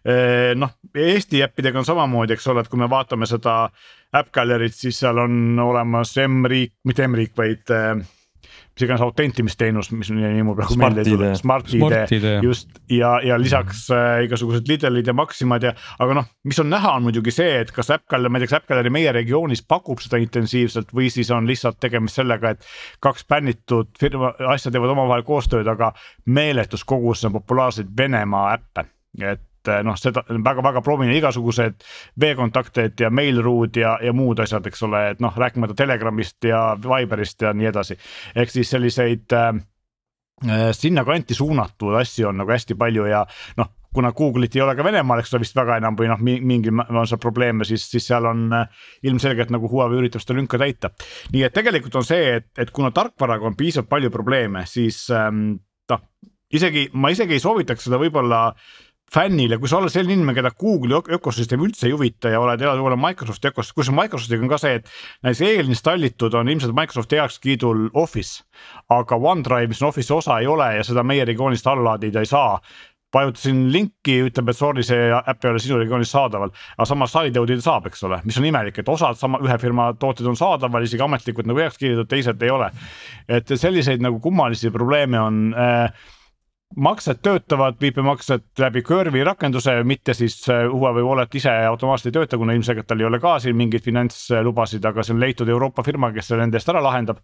Eh, noh, Eesti äppidega on samamoodi, eks ole, et kui me vaatame seda App Gallery't, siis seal on olemas M-riik, mitte M-riik, vaid äh, mis iganes autentimisteenus, mis nimi mul praegu meelde ei tule, Smart-ID just. Ja, ja lisaks äh, igasugused Lidlid ja Maximad ja, aga noh, mis on näha, on muidugi see, et kas Äppgalleri, ma ei tea, kas Äppgalleri meie regioonis pakub seda intensiivselt või siis on lihtsalt tegemist sellega, et kaks bännitud firma, asja teevad omavahel koostööd, aga meeletus kogus on populaarseid Venemaa äppe. Et noh, seda väga-väga proovime igasugused veekontakted ja Mail.ro'd ja, ja muud asjad, eks ole, et noh, rääkimata Telegramist ja Viberist ja nii edasi. ehk siis selliseid äh, sinnakanti suunatud asju on nagu hästi palju ja noh, kuna Google'it ei ole ka Venemaal, eks ole vist väga enam või noh, mingi on seal probleeme, siis, siis seal on ilmselgelt nagu Huawei üritab seda lünka täita. nii et tegelikult on see, et, et kuna tarkvaraga on piisavalt palju probleeme, siis ähm, noh, isegi ma isegi ei soovitaks seda võib-olla äh, fännile, kui sa oled selline inimene, keda Google'i ökosüsteem üldse ei huvita ja oled elad võib-olla Microsofti ökos, kusjuures Microsoftiga on ka see, et näiteks eelinstallitud on ilmselt Microsofti heakskiidul Office. aga OneDrive, mis on Office'i osa, ei ole ja seda meie regioonist alla laadida ei saa vajutasin linki, ütleb, et sorry, see äpp ei ole sinu regioonis saadaval, aga samas SideO'di saab, eks ole, mis on imelik, et osad sama ühe firma tooted on saadaval, isegi ametlikult nagu heaks kiidetud, teised ei ole. et selliseid nagu kummalisi probleeme on äh, maksed töötavad, viipemaksed läbi Curve'i rakenduse, mitte siis äh, Huawei Wallet ise automaatselt ei tööta, kuna ilmselgelt tal ei ole ka siin mingeid finantslubasid, aga see on leitud Euroopa firma, kes selle nende eest ära lahendab.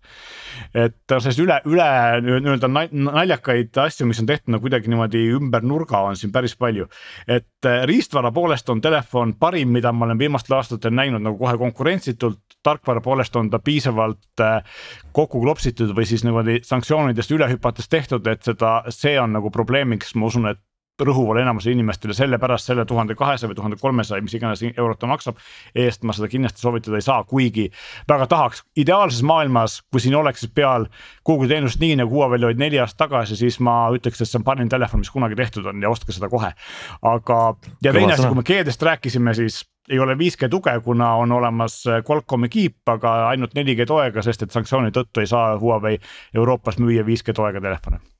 et selliseid üle, üle nii-öelda naljakaid asju, mis on tehtud nagu kuidagi niimoodi ümber nurga, on siin päris palju. et äh, riistvara poolest on telefon parim, mida ma olen viimastel aastatel näinud nagu kohe konkurentsitult, tarkvara poolest on ta piisavalt äh, kokku klopsitud või siis niimoodi sanktsioonidest üle hüpates tehtud, et seda, see on nagu probleemiks, ma usun, et rõhuvale enamusele inimestele, sellepärast selle tuhande kahesaja või tuhande kolmesaja, mis iganes eurot ta maksab. eest ma seda kindlasti soovitada ei saa, kuigi väga tahaks, ideaalses maailmas, kui siin oleks peal Google teenused nii nagu Huawei'l olid neli aastat tagasi, siis ma ütleks, et see on parim telefon, mis kunagi tehtud on ja ostke seda kohe. aga, ja teine asi, kui me G-dest rääkisime, siis ei ole 5G tuge, kuna on olemas Qualcomm'i kiip, aga ainult 4G toega, sest et sanktsiooni tõttu ei saa Huawei Euroopas müüa 5G toega telefone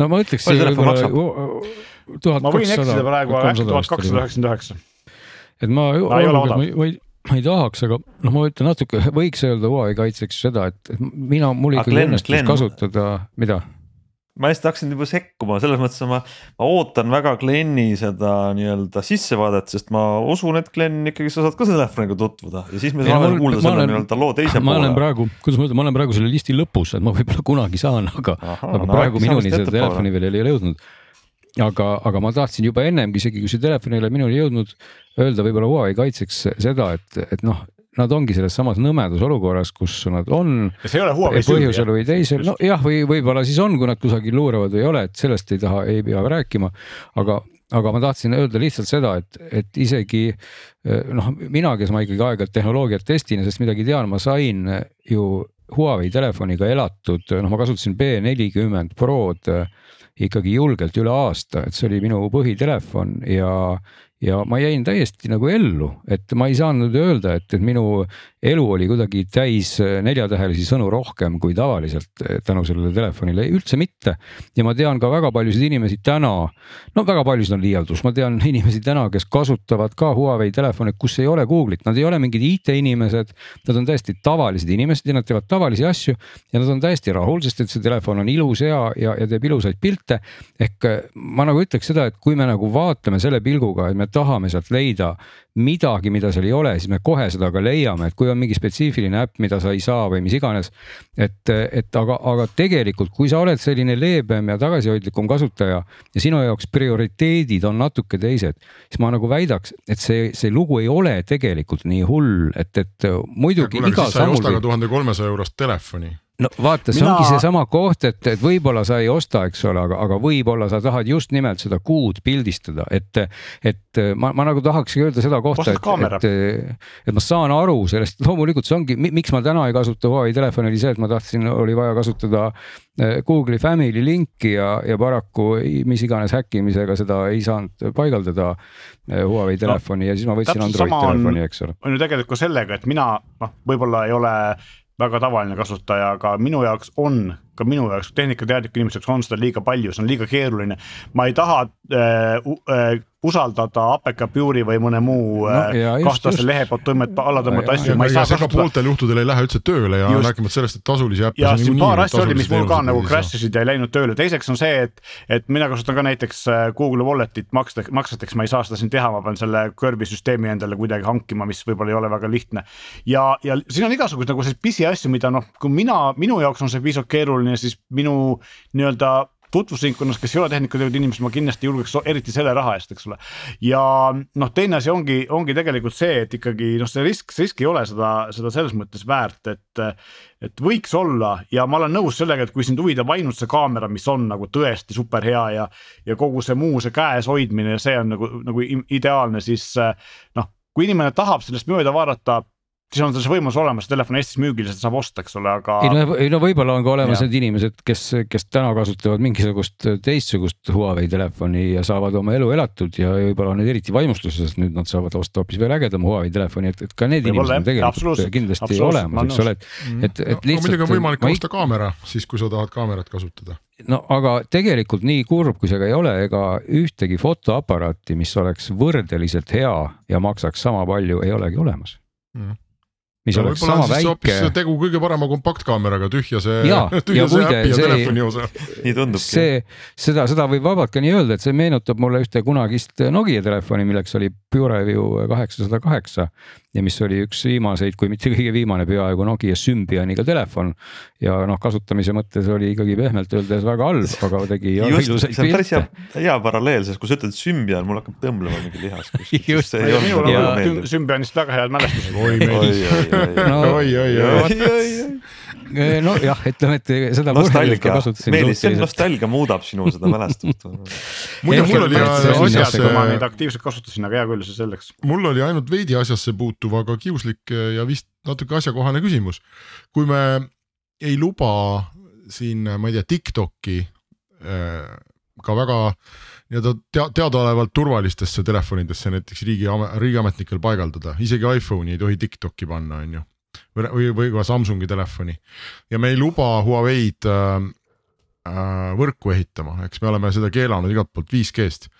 no ma ütleks. ma võin eksida praegu, äkki tuhat kakssada üheksakümmend üheksa. et ma, ma ei, ma, ma ei tahaks, aga noh, ma ütlen natuke, võiks öelda Huawei kaitseks seda, et mina, mul ikkagi õnnestus kasutada, mida ma hästi hakkasin juba sekkuma, selles mõttes ma, ma ootan väga Glenni seda nii-öelda sissevaadet, sest ma usun, et Glen ikkagi sa saad ka selle telefoniga tutvuda ja siis me saame kuulda selle nii-öelda loo teise poole. ma olen praegu, kuidas ma ütlen, ma olen praegu selle listi lõpus, et ma võib-olla kunagi saan, aga, aga no, praegu minuni seda telefoni veel ei ole jõudnud. aga, aga ma tahtsin juba ennemgi, isegi kui see telefon ei ole minuni jõudnud, öelda võib-olla Huawei kaitseks seda, et, et noh, nad ongi selles samas nõmedas olukorras, kus nad on. põhjusel või teisel, nojah, või võib-olla siis on, kui nad kusagil luuravad või ei ole, et sellest ei taha, ei pea rääkima. aga, aga ma tahtsin öelda lihtsalt seda, et, et isegi noh, mina, kes ma ikkagi aeg-ajalt tehnoloogiat testin ja sellest midagi tean, ma sain ju Huawei telefoniga elatud, noh, ma kasutasin B40 Prod ikkagi julgelt üle aasta, et see oli minu põhitelefon ja ja ma jäin täiesti nagu ellu, et ma ei saanud öelda, et, et minu elu oli kuidagi täis äh, neljatähelisi sõnu rohkem kui tavaliselt äh, tänu sellele telefonile, üldse mitte. ja ma tean ka väga paljusid inimesi täna, no väga paljusid on liialdus, ma tean inimesi täna, kes kasutavad ka Huawei telefone, kus ei ole Google'it, nad ei ole mingid IT-inimesed. Nad on täiesti tavalised inimesed ja nad teevad tavalisi asju ja nad on täiesti rahul, sest et see telefon on ilus ja, ja, ja teeb ilusaid pilte. ehk äh, ma nagu ütleks seda, et kui me nagu vaatame selle pilguga, et me me tahame sealt leida midagi, mida seal ei ole, siis me kohe seda ka leiame, et kui on mingi spetsiifiline äpp, mida sa ei saa või mis iganes. et, et aga, aga tegelikult, kui sa oled selline leebem ja tagasihoidlikum kasutaja ja sinu jaoks prioriteedid on natuke teised, siis ma nagu väidaks, et see, see lugu ei ole tegelikult nii hull, et, et muidugi tuhande kolmesaja eurost telefoni no vaata, see Mina... ongi seesama koht, et, et võib-olla sa ei osta, eks ole, aga, aga võib-olla sa tahad just nimelt seda kuud pildistada, et, et ma, ma nagu tahakski öelda seda kohta, et, et, et ma saan aru sellest, loomulikult see ongi, miks ma täna ei kasuta Huawei telefoni, oli see, et ma tahtsin, oli vaja kasutada eh, Google'i Family linki ja, ja paraku mis iganes häkkimisega seda ei saanud paigaldada eh, Huawei telefoni no, ja siis ma võtsin Android telefoni, eks ole. on ju tegelikult sellega, et mina noh, võib-olla ei ole väga tavaline kasutaja, aga minu jaoks on ka minu jaoks tehnikateadliku inimese jaoks on seda liiga palju, see on liiga keeruline. ma ei taha äh, äh, usaldada APK Pure'i või mõne muu no, äh, kahtlase lehe poolt tõmmata, alla tõmmata asju. ja, ja see ka pooltel juhtudel ei lähe üldse tööle ja rääkimata sellest, et tasulisi äppe. ja siin paar asja oli, mis mul ka nagu crash isid ja ei läinud tööle, teiseks on see, et, et mina kasutan ka näiteks äh, Google Wallet'it makseteks, makseteks ma ei saa seda siin teha, ma pean selle Curve'i süsteemi endale kuidagi hankima, mis võib-olla ei ole väga lihtne. ja, ja siin on igasuguseid nagu selliseid pisiasju, mida noh, kui mina, minu jaoks on see piisavalt keeruline siis minu nii-öelda tutvusringkonnas, kes ei ole tehnikatööd inimesed, ma kindlasti julgeks eriti selle raha eest, eks ole. ja noh, teine asi ongi, ongi tegelikult see, et ikkagi noh, see risk, see risk ei ole seda, seda selles mõttes väärt, et. et võiks olla ja ma olen nõus sellega, et kui sind huvitab ainult see kaamera, mis on nagu tõesti super hea ja. ja kogu see muu, see käes hoidmine ja see on nagu, nagu ideaalne, siis noh kui inimene tahab sellest mööda vaadata siis on tal see võimalus olemas, telefon Eestis müügil, seda saab osta, eks ole, aga. ei no, ei no võib-olla on ka olemas need inimesed, kes, kes täna kasutavad mingisugust teistsugust Huawei telefoni ja saavad oma elu elatud ja võib-olla on need eriti vaimustuses, nüüd nad saavad osta hoopis veel ägedama Huawei telefoni, et, et ka need inimesed on tegelikult kindlasti olemas, eks ole, et, et, et lihtsalt. muidugi on võimalik osta kaamera siis, kui sa tahad kaamerat kasutada. No aga tegelikult nii kurb, kui see ka ei ole, ega ühtegi fotoaparaati, mis oleks võrdeliselt hea ja maksaks sama palju, ei olegi olemas. Mm mis no, oleks sama väike. tegu kõige parema kompaktkaameraga, tühja see, (laughs) tühja see äpi ja telefoni osa. nii tundubki. see, seda, seda võib vabalt ka nii öelda, et see meenutab mulle ühte kunagist Nokia telefoni, milleks oli PureView kaheksasada kaheksa ja mis oli üks viimaseid, kui mitte kõige viimane peaaegu Nokia Symbianiga telefon. ja noh, kasutamise mõttes oli ikkagi pehmelt öeldes väga halb, aga tegi ilusaid pilte. päris hea, hea paralleel, sest kui sa ütled Symbian, mul hakkab tõmblema mingi lihas. (laughs) on Symbianist väga head mälestused. oi, oi, oi, oi nojah, ütleme, et seda. nostalgia, Meelis, see nostalgia muudab sinu seda mälestust. muide, mul oli asjasse. ma neid aktiivselt kasutasin, aga hea küll, see selleks. mul oli ainult veidi asjasse puutuv, aga kiuslik ja vist natuke asjakohane küsimus. kui me ei luba siin, ma ei tea, Tiktoki äh, ka väga nii-öelda tea, teadaolevalt turvalistesse telefonidesse näiteks riigi, riigiametnikel paigaldada, isegi iPhone'i ei tohi Tiktoki panna, on ju või, või ka Samsungi telefoni. Ja me ei luba Huawei'd äh, äh, võrku ehitama, eks me oleme seda keelanud igalt poolt 5G-st.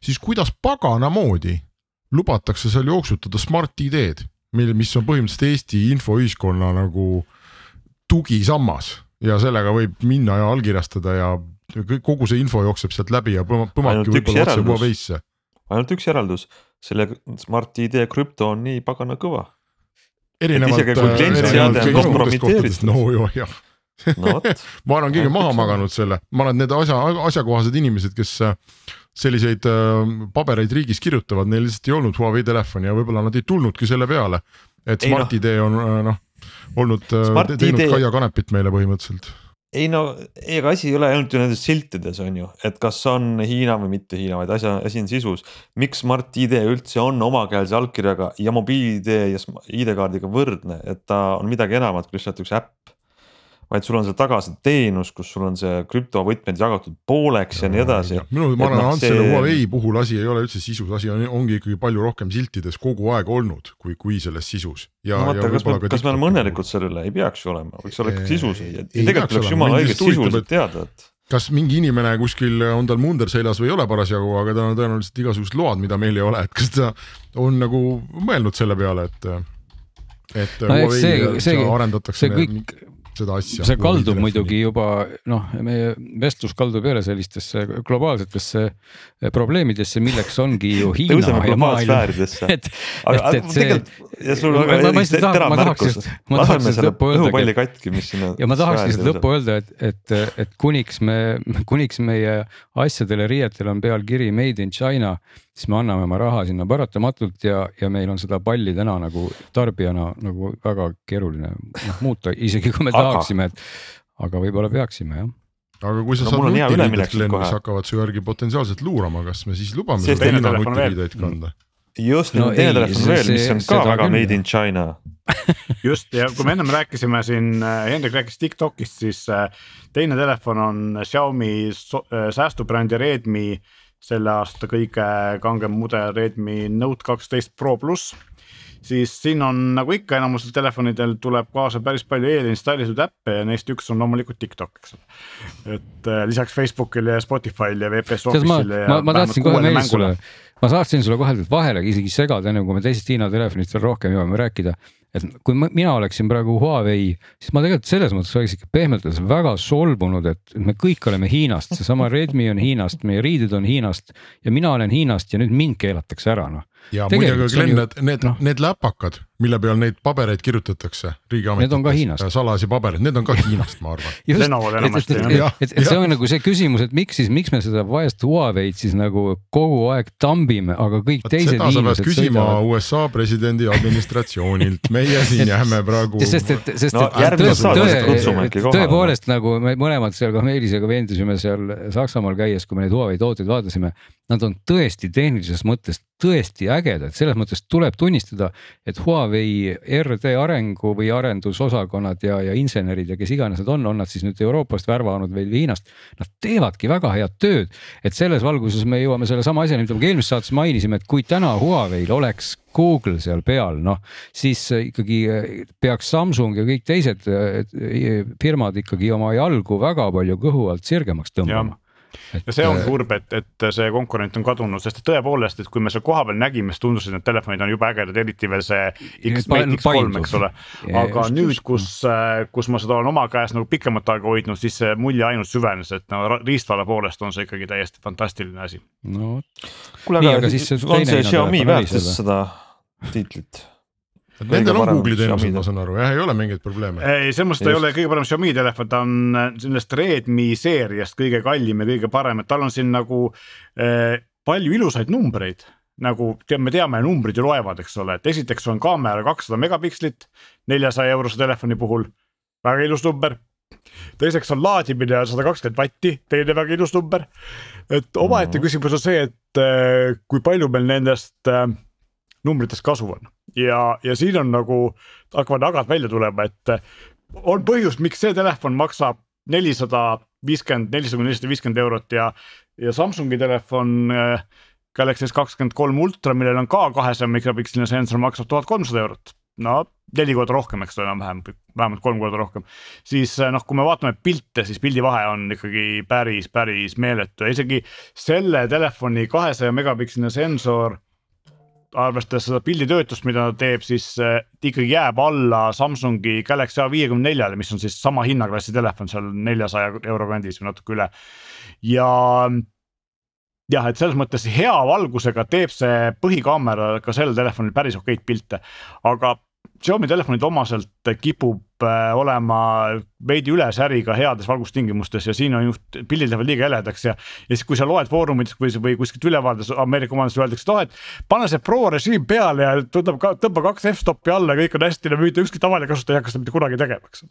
siis kuidas pagana moodi lubatakse seal jooksutada Smart ID-d, mil, mis on põhimõtteliselt Eesti infoühiskonna nagu tugisammas? Ja sellega võib minna ja allkirjastada ja kogu see info jookseb sealt läbi ja põmabki võib-olla otse Huawei'sse. ainult üks järeldus, selle Smart ID krüpto on nii pagana kõva erinevalt. no jah no, (laughs) ma arvan, keegi on maha maganud selle, ma arvan, et need asja, asjakohased inimesed, kes äh, selliseid äh, pabereid riigis kirjutavad, neil lihtsalt ei olnud Huawei telefoni ja võib-olla nad ei tulnudki selle peale. et Smart no. ID on äh, noh olnud, teinud Kaia Kanepit meile põhimõtteliselt ei no, ega asi ei ole ainult ju nendes siltides on ju, et kas on Hiina või mitte Hiina, vaid asja, asi on sisus. miks Smart ID üldse on omakeelse allkirjaga ja mobiil-ID ja ID-kaardiga võrdne, et ta on midagi enamat kui lihtsalt üks äpp vaid sul on see teenus, kus sul on see krüptovõtmed jagatud pooleks ja, ja nii edasi. minu, ma arvan, Ants selle Huawei puhul asi ei ole üldse sisus, asi on, ongi ikkagi palju rohkem siltides kogu aeg olnud, kui, kui selles sisus. no vaata, kas me, kas me oleme õnnelikud selle üle, ei peaks ju olema, võiks olla ikkagi sisus tegelikult oleks jumala õigesti sisuliselt teada, et kas mingi inimene kuskil on tal munder seljas või ei ole parasjagu, aga tal on tõenäoliselt igasugused load, mida meil ei ole, et kas ta on nagu mõelnud selle peale, et et no, Huawei see, see, arendatakse. see kõik, seda asja. see kaldub muidugi juba noh, meie vestlus kaldub jälle sellistesse globaalsetesse probleemidesse, milleks ongi ju (laughs) Hiina tõuseme globaalsfääridesse. (laughs) et, et, et see. ja sul on väga terav märkus, laseme selle õhupalli katki, mis sinna. ja ma tahaks lihtsalt lõppu öelda, et, et, et kuniks me, (laughs) kuniks meie asjadele, riietele on peal kiri made in China, siis me anname oma raha sinna paratamatult ja, ja meil on seda palli täna nagu tarbijana nagu väga keeruline noh muuta, isegi kui me aga... tahaksime, et aga võib-olla peaksime jah. Aga kui sa no, saad nutiriided, Glen, mis hakkavad su järgi potentsiaalselt luurama, kas me siis lubame sul Hiina nutiriideid kanda? just no,, teine telefon veel, mis on ka väga küll. made in China. (laughs) Just ja kui me ennem rääkisime siin, äh, Hendrik rääkis Tiktokist, siis äh, teine telefon on Xiaomi äh, säästubrändi Redmi selle aasta kõige kangem mudel Redmi Note kaksteist Pro pluss siis siin on nagu ikka enamusel telefonidel tuleb kaasa päris palju eelinstallitud äppe ja neist üks on loomulikult TikTok, eks ole. et äh, lisaks Facebookile ja Spotify'le ja VPS Office'ile. ma, ma, ma tahtsin kohe meeldida sulle, ma tahtsin sulle kohe vahele isegi segada, enne kui me teisest Hiina telefonist veel rohkem jõuame rääkida et kui ma, mina oleksin praegu Huawei, siis ma tegelikult selles mõttes oleks ikka pehmelt öeldes väga solvunud, et me kõik oleme Hiinast, seesama Redmi on Hiinast, meie riided on Hiinast ja mina olen Hiinast ja nüüd mind keelatakse ära noh ja muide ka Glen, need, need no., need läpakad, mille peal neid pabereid kirjutatakse riigiametites, salajasi pabereid, need on ka Hiinast, ma arvan. (laughs) et, et, et, et, et see on nagu see küsimus, et miks siis, miks me seda vaest Huawei'd siis nagu kogu aeg tambime, aga kõik At teised seda sa pead küsima sõidavad... USA presidendi administratsioonilt, meie (laughs) siin jääme praegu. sest et, sest no, et tõe, tõepoolest nagu me mõlemad seal ka Meelisega veendusime seal Saksamaal käies, kui me neid Huawei tooteid vaatasime, nad on tõesti tehnilises mõttes tõesti ägedad, selles mõttes tuleb tunnistada, et Huawei RD arengu või arendusosakonnad ja, ja insenerid ja kes iganes nad on, on nad siis nüüd Euroopast värvanud või Hiinast. Nad teevadki väga head tööd, et selles valguses me jõuame sellesama asjani, mida me ka eelmises saates mainisime, et kui täna Huawei'l oleks Google seal peal, noh siis ikkagi peaks Samsung ja kõik teised firmad ikkagi oma jalgu väga palju kõhu alt sirgemaks tõmbama et.... ja see on äh, kurb, et, et see konkurent on kadunud, sest tõepoolest, et kui me seal kohapeal nägime, siis tundus, et need telefonid on jube ägedad, eriti veel see X-Mate X3, eks ole. aga just, nüüd, kus, äh, kus ma seda olen oma käes nagu pikemat aega hoidnud, siis see mulje ainult süvenes, et no riistvara poolest on see ikkagi täiesti fantastiline asi. no kuule, aga, aga siis on see Xiaomi väärtus seda tiitlit Nendel on Google'i teenused, ma saan aru, jah, ei ole mingeid probleeme. ei, selles mõttes ta ei ole kõige parem Xiaomi telefon, ta on äh, sellest Redmi seeriast kõige kallim ja kõige parem, et tal on siin nagu eh, palju ilusaid numbreid nagu me teame, numbrid ju loevad, eks ole, et esiteks on kaamera kakssada megapikslit neljasaja eurose telefoni puhul, väga ilus number. teiseks on laadimine sada kakskümmend vatti, teine väga ilus number. et omaette mm -hmm. küsimus on see, et äh, kui palju meil nendest numbritest kasu on ja, ja siin on nagu hakkavad agad välja tulema, et on põhjus, miks see telefon maksab nelisada viiskümmend, nelisada kuni nelisada viiskümmend eurot ja, ja Samsungi telefon äh, Galaxy S kakskümmend kolm ultra, millel on ka kahesaja megapiksline sensor, maksab tuhat kolmsada eurot. no neli korda rohkem, eks ole, enam-vähem, vähemalt kolm korda rohkem. siis äh, noh, kui me vaatame pilte, siis pildi vahe on ikkagi päris, päris meeletu ja isegi selle telefoni kahesaja megapiksline sensor arvestades seda pilditöötlust, mida ta teeb, siis äh, ikkagi jääb alla Samsungi Galaxy A54-le, mis on siis sama hinnaklassi telefon seal neljasaja euro kandis või natuke üle. ja jah, et selles mõttes hea valgusega teeb see põhikaamera ka sellel telefonil päris okeid pilte, aga Xiaomi telefonide omaselt kipub olema veidi üle säriga heades valgustingimustes ja siin on just pildid lähevad liiga heledaks ja. ja siis, kui sa loed foorumites või, või kuskilt ülevaates Ameerika omandis öeldakse, et oh, et pane see pro režiim peale ja tõmba, tõmba kaks f-stop'i alla, kõik on hästi, no mitte ükski tavaline kasutaja ei hakka seda mitte kunagi tegema, eks.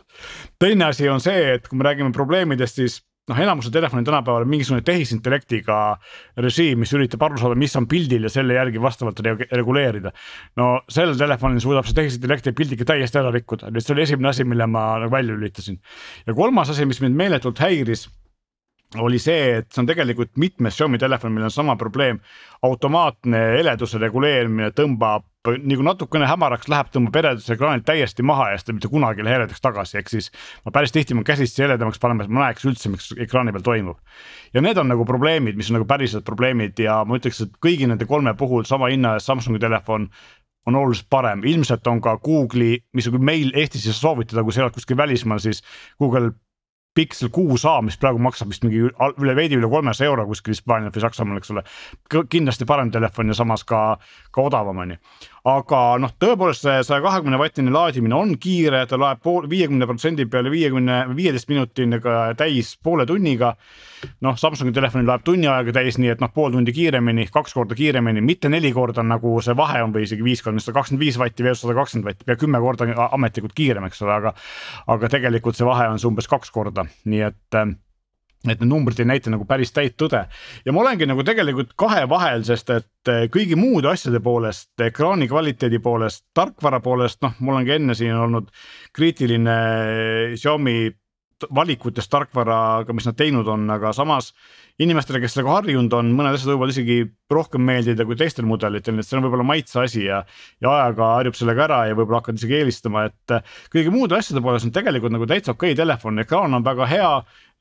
teine asi on see, et kui me räägime probleemidest, siis noh, enamusel telefonil tänapäeval on mingisugune tehisintellektiga režiim, mis üritab aru saada, mis on pildil ja selle järgi vastavalt reguleerida. no sellel telefonil suudab see tehisintellekti pildi ikka täiesti ära rikkuda, nii et see oli esimene asi, mille ma nagu välja lülitasin. ja kolmas asi, mis mind meeletult häiris oli see, et see on tegelikult mitmes Xiaomi telefonil, millel on sama probleem. automaatne heleduse reguleerimine tõmbab nagu natukene hämaraks läheb, tõmbab heleduse ekraanilt täiesti maha ja siis ta mitte kunagi ei lähe heledaks tagasi, ehk siis. ma päris tihti ma käsitsi heledamaks panema, et ma näeks üldse, mis ekraani peal toimub. ja need on nagu probleemid, mis on nagu päriselt probleemid ja ma ütleks, et kõigi nende kolme puhul sama hinna eest Samsungi telefon on oluliselt parem, ilmselt on ka Google'i, mis meil Eestis ei saa soovitada, kui sa elad kuskil välismaal, siis Google Pixel 6A, mis praegu maksab vist mingi üle veidi üle kolmesaja euro kuskil Hispaanial või Saksamaal, eks ole. kindlasti parem telefon ja samas ka, ka odavam on ju aga noh, tõepoolest see saja kahekümne vatine laadimine on kiire, ta loeb pool, viiekümne protsendi peale viiekümne, viieteist minutiga täis poole tunniga. noh, Samsungi telefonil loeb tunni ajaga täis, nii et noh, pool tundi kiiremini, kaks korda kiiremini, mitte neli korda nagu see vahe on või isegi viis korda, sada kakskümmend viis vatti versus sada kakskümmend vatti, pea kümme korda ametlikult kiirem, eks ole, aga. aga tegelikult see vahe on see umbes kaks korda, nii et et need numbrid ei näita nagu päris täit tõde ja ma olengi nagu tegelikult kahe vahel, sest et eh, kõigi muude asjade poolest, ekraani kvaliteedi poolest, tarkvara poolest, noh, mul on ka enne siin olnud kriitiline Xiaomi valikutes tarkvaraga, mis nad teinud on, aga samas inimestele, kes sellega harjunud on, mõned asjad võivad isegi rohkem meeldida kui teistel mudelitel, nii et see on võib-olla maitse asi ja. ja ajaga harjub sellega ära ja võib-olla hakkad isegi eelistama, et kõigi muude asjade poolest on tegelikult nagu täitsa okei okay telefon, ekraan on väga hea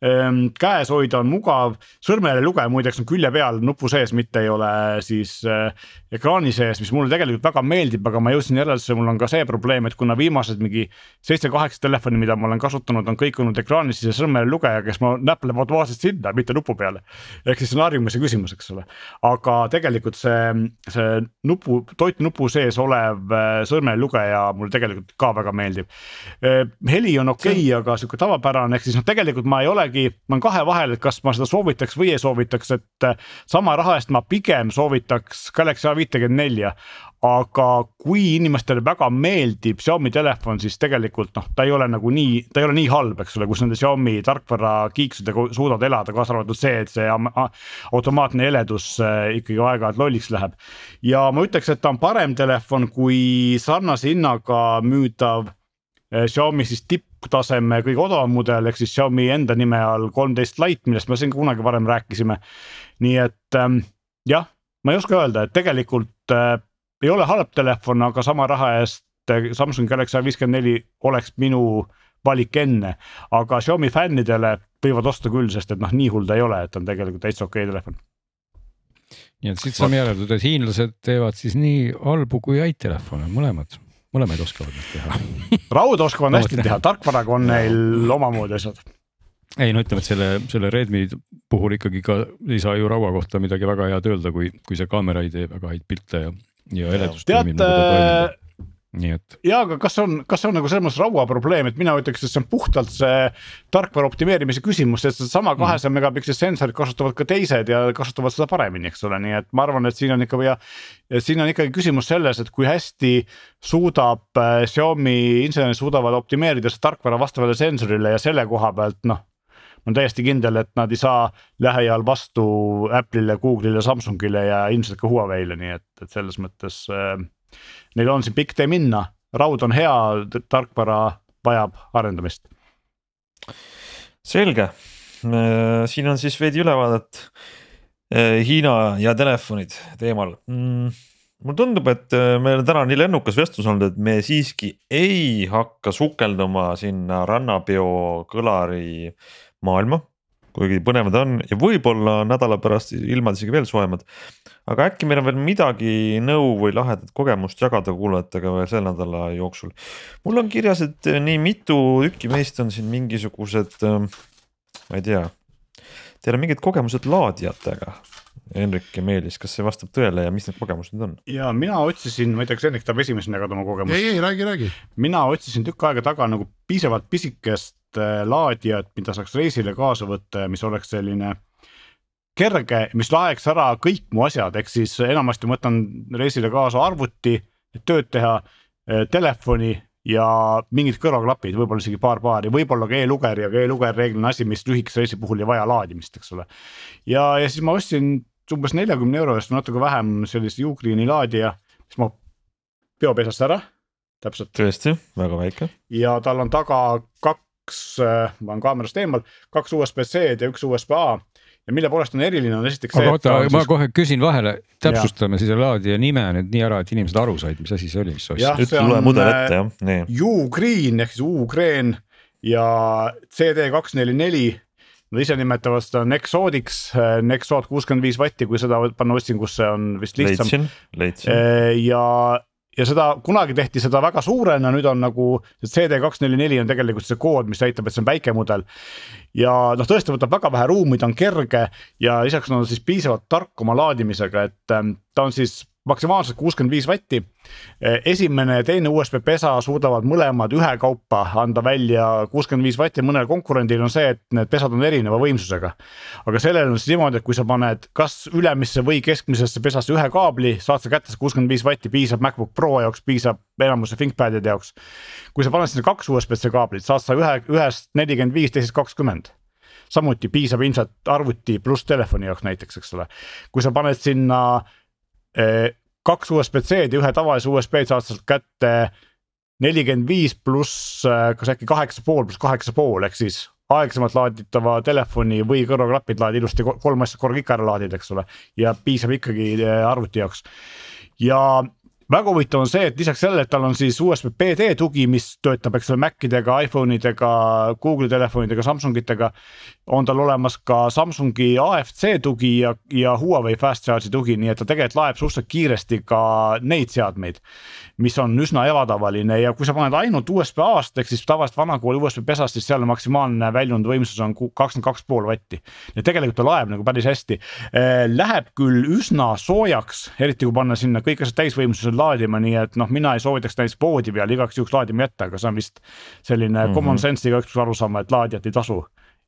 käes hoida on mugav, sõrmejäljelugeja muideks on külje peal nupu sees, mitte ei ole siis äh, ekraani sees, mis mulle tegelikult väga meeldib, aga ma jõudsin järeldusele, mul on ka see probleem, et kuna viimased mingi seitse-kaheksa telefoni, mida ma olen kasutanud, on kõik olnud ekraanis ja sõrmejäljelugeja, kes ma näpp läheb automaatselt sinna, mitte nupu peale. ehk siis see on harjumuse küsimus, eks ole, aga tegelikult see, see nupu, toitnupu sees olev äh, sõrmejäljelugeja mulle tegelikult ka väga meeldib. Ehm, heli on okei okay,, aga sihuke tavapärane, ehk siis noh, tegelikult ma ei ole jällegi ma olen kahe vahel, et kas ma seda soovitaks või ei soovitaks, et äh, sama raha eest ma pigem soovitaks Galaxy A54 aga kui inimestele väga meeldib Xiaomi telefon, siis tegelikult noh, ta ei ole nagu nii, ta ei ole nii halb, eks ole, kus nende Xiaomi tarkvara kiiksudega suudad elada, kaasa arvatud see, et see automaatne heledus äh, ikkagi aeg-ajalt lolliks läheb. ja ma ütleks, et ta on parem telefon kui sarnase hinnaga müüdav Xiaomi siis tipp tipptaseme kõige odavam mudel ehk siis Xiaomi enda nime all kolmteist Lite, millest me siin kunagi varem rääkisime. nii et ähm, jah, ma ei oska öelda, et tegelikult äh, ei ole halb telefon, aga sama raha eest äh, Samsung Galaxy A54 oleks minu valik enne, aga Xiaomi fännidele võivad osta küll, sest et noh, nii hull ta ei ole, et on tegelikult täitsa okei okay telefon. Nii et siit saame järeldada, et hiinlased teevad siis nii halbu kui häid telefone, mõlemad mõlemaid oskavad nad teha (laughs) rauda oskavad hästi teha, tarkvaraga on neil omamoodi asjad. ei no ütleme, et selle, selle Redmi puhul ikkagi ka ei saa ju raua kohta midagi väga head öelda, kui, kui see kaamera ei tee väga häid pilte ja, ja heledust. tead, nagu nii et. ja, aga kas on, kas on nagu selles mõttes raua probleem, et mina ütleks, et see on puhtalt see tarkvara optimeerimise küsimus, sest sedasama mm. kahesaja megapiksli sensorit kasutavad ka teised ja kasutavad seda paremini, eks ole, nii et ma arvan, et siin on ikka ja. siin on ikkagi küsimus selles, et kui hästi suudab äh, Xiaomi insenerid suudavad optimeerida seda tarkvara vastavale sensorile ja selle koha pealt noh ma olen täiesti kindel, et nad ei saa lähiajal vastu Apple'ile, Google'ile, Samsungile ja ilmselt ka Huawei'le, nii et, et selles mõttes äh, neil on siin pikk tee minna, raud on hea, tarkvara vajab arendamist. selge, siin on siis veidi ülevaadet äh, Hiina ja telefonid teemal. Mm mulle tundub, et äh, meil on täna nii lennukas vestlus olnud, et me siiski ei hakka sukelduma sinna rannapeo kõlari maailma kuigi põnevad on ja võib-olla nädala pärast ilmad isegi veel soojemad. aga äkki meil on veel midagi nõu või lahedat kogemust jagada kuulajatega veel selle nädala jooksul. mul on kirjas, et nii mitu tükki meist on siin mingisugused, ma ei tea, teil on mingid kogemused laadijatega. Henrik ja Meelis, kas see vastab tõele ja mis need kogemused on? ja mina otsisin, ma ei tea, kas Henrik tahab esimesena jagada oma kogemust? ei, ei räägi, räägi. mina otsisin tükk aega taga nagu piisavalt pisikest Äh, laadijat, mida saaks reisile kaasa võtta ja mis oleks selline kerge, mis laeks ära kõik mu asjad, ehk siis enamasti ma võtan reisile kaasa arvuti, et tööd teha, äh, telefoni ja mingid kõrvaklapid, võib-olla isegi paar paari, võib-olla ka e-luger ja ka e-luger reeglina asi, mis lühikese reisi puhul ei vaja laadimist, eks ole. ja, ja siis ma ostsin umbes neljakümne euro eest natuke vähem sellise Ugreen'i laadija, mis mahub peopesast ära täpselt. tõesti, väga väike. ja tal on taga kaks äh, ma olen kaamerast eemal, kaks USB-C-d ja üks USB-A ja mille poolest on eriline, on esiteks see. aga oota, ma siis... kohe küsin vahele, täpsustame ja. siis laadija nime nüüd nii ära, et inimesed aru said, mis asi see oli, mis sa ostsid. tule mudel ette jah, nii. U-Green ehk siis U-Green ja CD kaks neli neli. Nad ise nimetavad seda Nexodiks, äh, Nexod kuuskümmend viis vatti, kui seda panna otsingusse on vist lihtsam. leidsin, leidsin. Äh, ja ja seda kunagi tehti seda väga suurena, nüüd on nagu CD kaks neli neli on tegelikult see kood, mis näitab, et see on väike mudel. ja noh, tõesti võtab väga vähe ruumi, ta on kerge ja lisaks on siis piisavalt tark oma laadimisega, et ähm, ta on siis maksimaalselt kuuskümmend viis vatti. esimene ja teine USB pesa suudavad mõlemad ühekaupa anda välja kuuskümmend viis vatti, mõnel konkurendil on see, et need pesad on erineva võimsusega. aga sellel on siis niimoodi, et kui sa paned kas ülemisse või keskmisesse pesasse ühe kaabli, saad sa kätte see kuuskümmend viis vatti, piisab MacBook Pro jaoks, piisab enamuse ThinkPadide jaoks. kui sa paned sinna kaks USB-C kaablit, saad sa ühe, ühest nelikümmend viis, teisest kakskümmend samuti piisab ilmselt arvuti pluss telefoni jaoks näiteks, eks ole. kui sa paned sinna Eh, kaks USB-C-d ja ühe tavalise USB-d saad sealt kätte nelikümmend viis pluss eh, kas äkki kaheksa pool pluss kaheksa pool ehk siis aeglasemalt laaditava telefoni või kõrvaklapid laadi ilusti kolm asja korraga ikka ära laadida, eks ole. ja piisab ikkagi eh, arvuti jaoks ja väga huvitav on see, et lisaks sellele, et tal on siis USB PD tugi, mis töötab, eks ole, Mac idega, iPhone idega, Google'i telefonidega, Samsungitega. on tal olemas ka Samsungi AFC tugi ja, ja Huawei Fast Charge'i tugi, nii et ta tegelikult laeb suhteliselt kiiresti ka neid seadmeid. Mis on üsna ebatavaline ja kui sa paned ainult USB A-st ehk siis tavaliselt vanakooli USB pesast, siis seal maksimaalne väljund võimsus on kakskümmend kaks pool vatti. ja tegelikult ta laeb nagu päris hästi. Äh, läheb küll üsna soojaks, eriti kui panna sinna kõik asjad täisvõimsusel laadima, nii et noh, mina ei soovitaks näiteks voodi peal igaks juhuks laadima jätta, aga see on vist selline mm -hmm. common sense'iga üks peaks aru saama, et laadijat ei tasu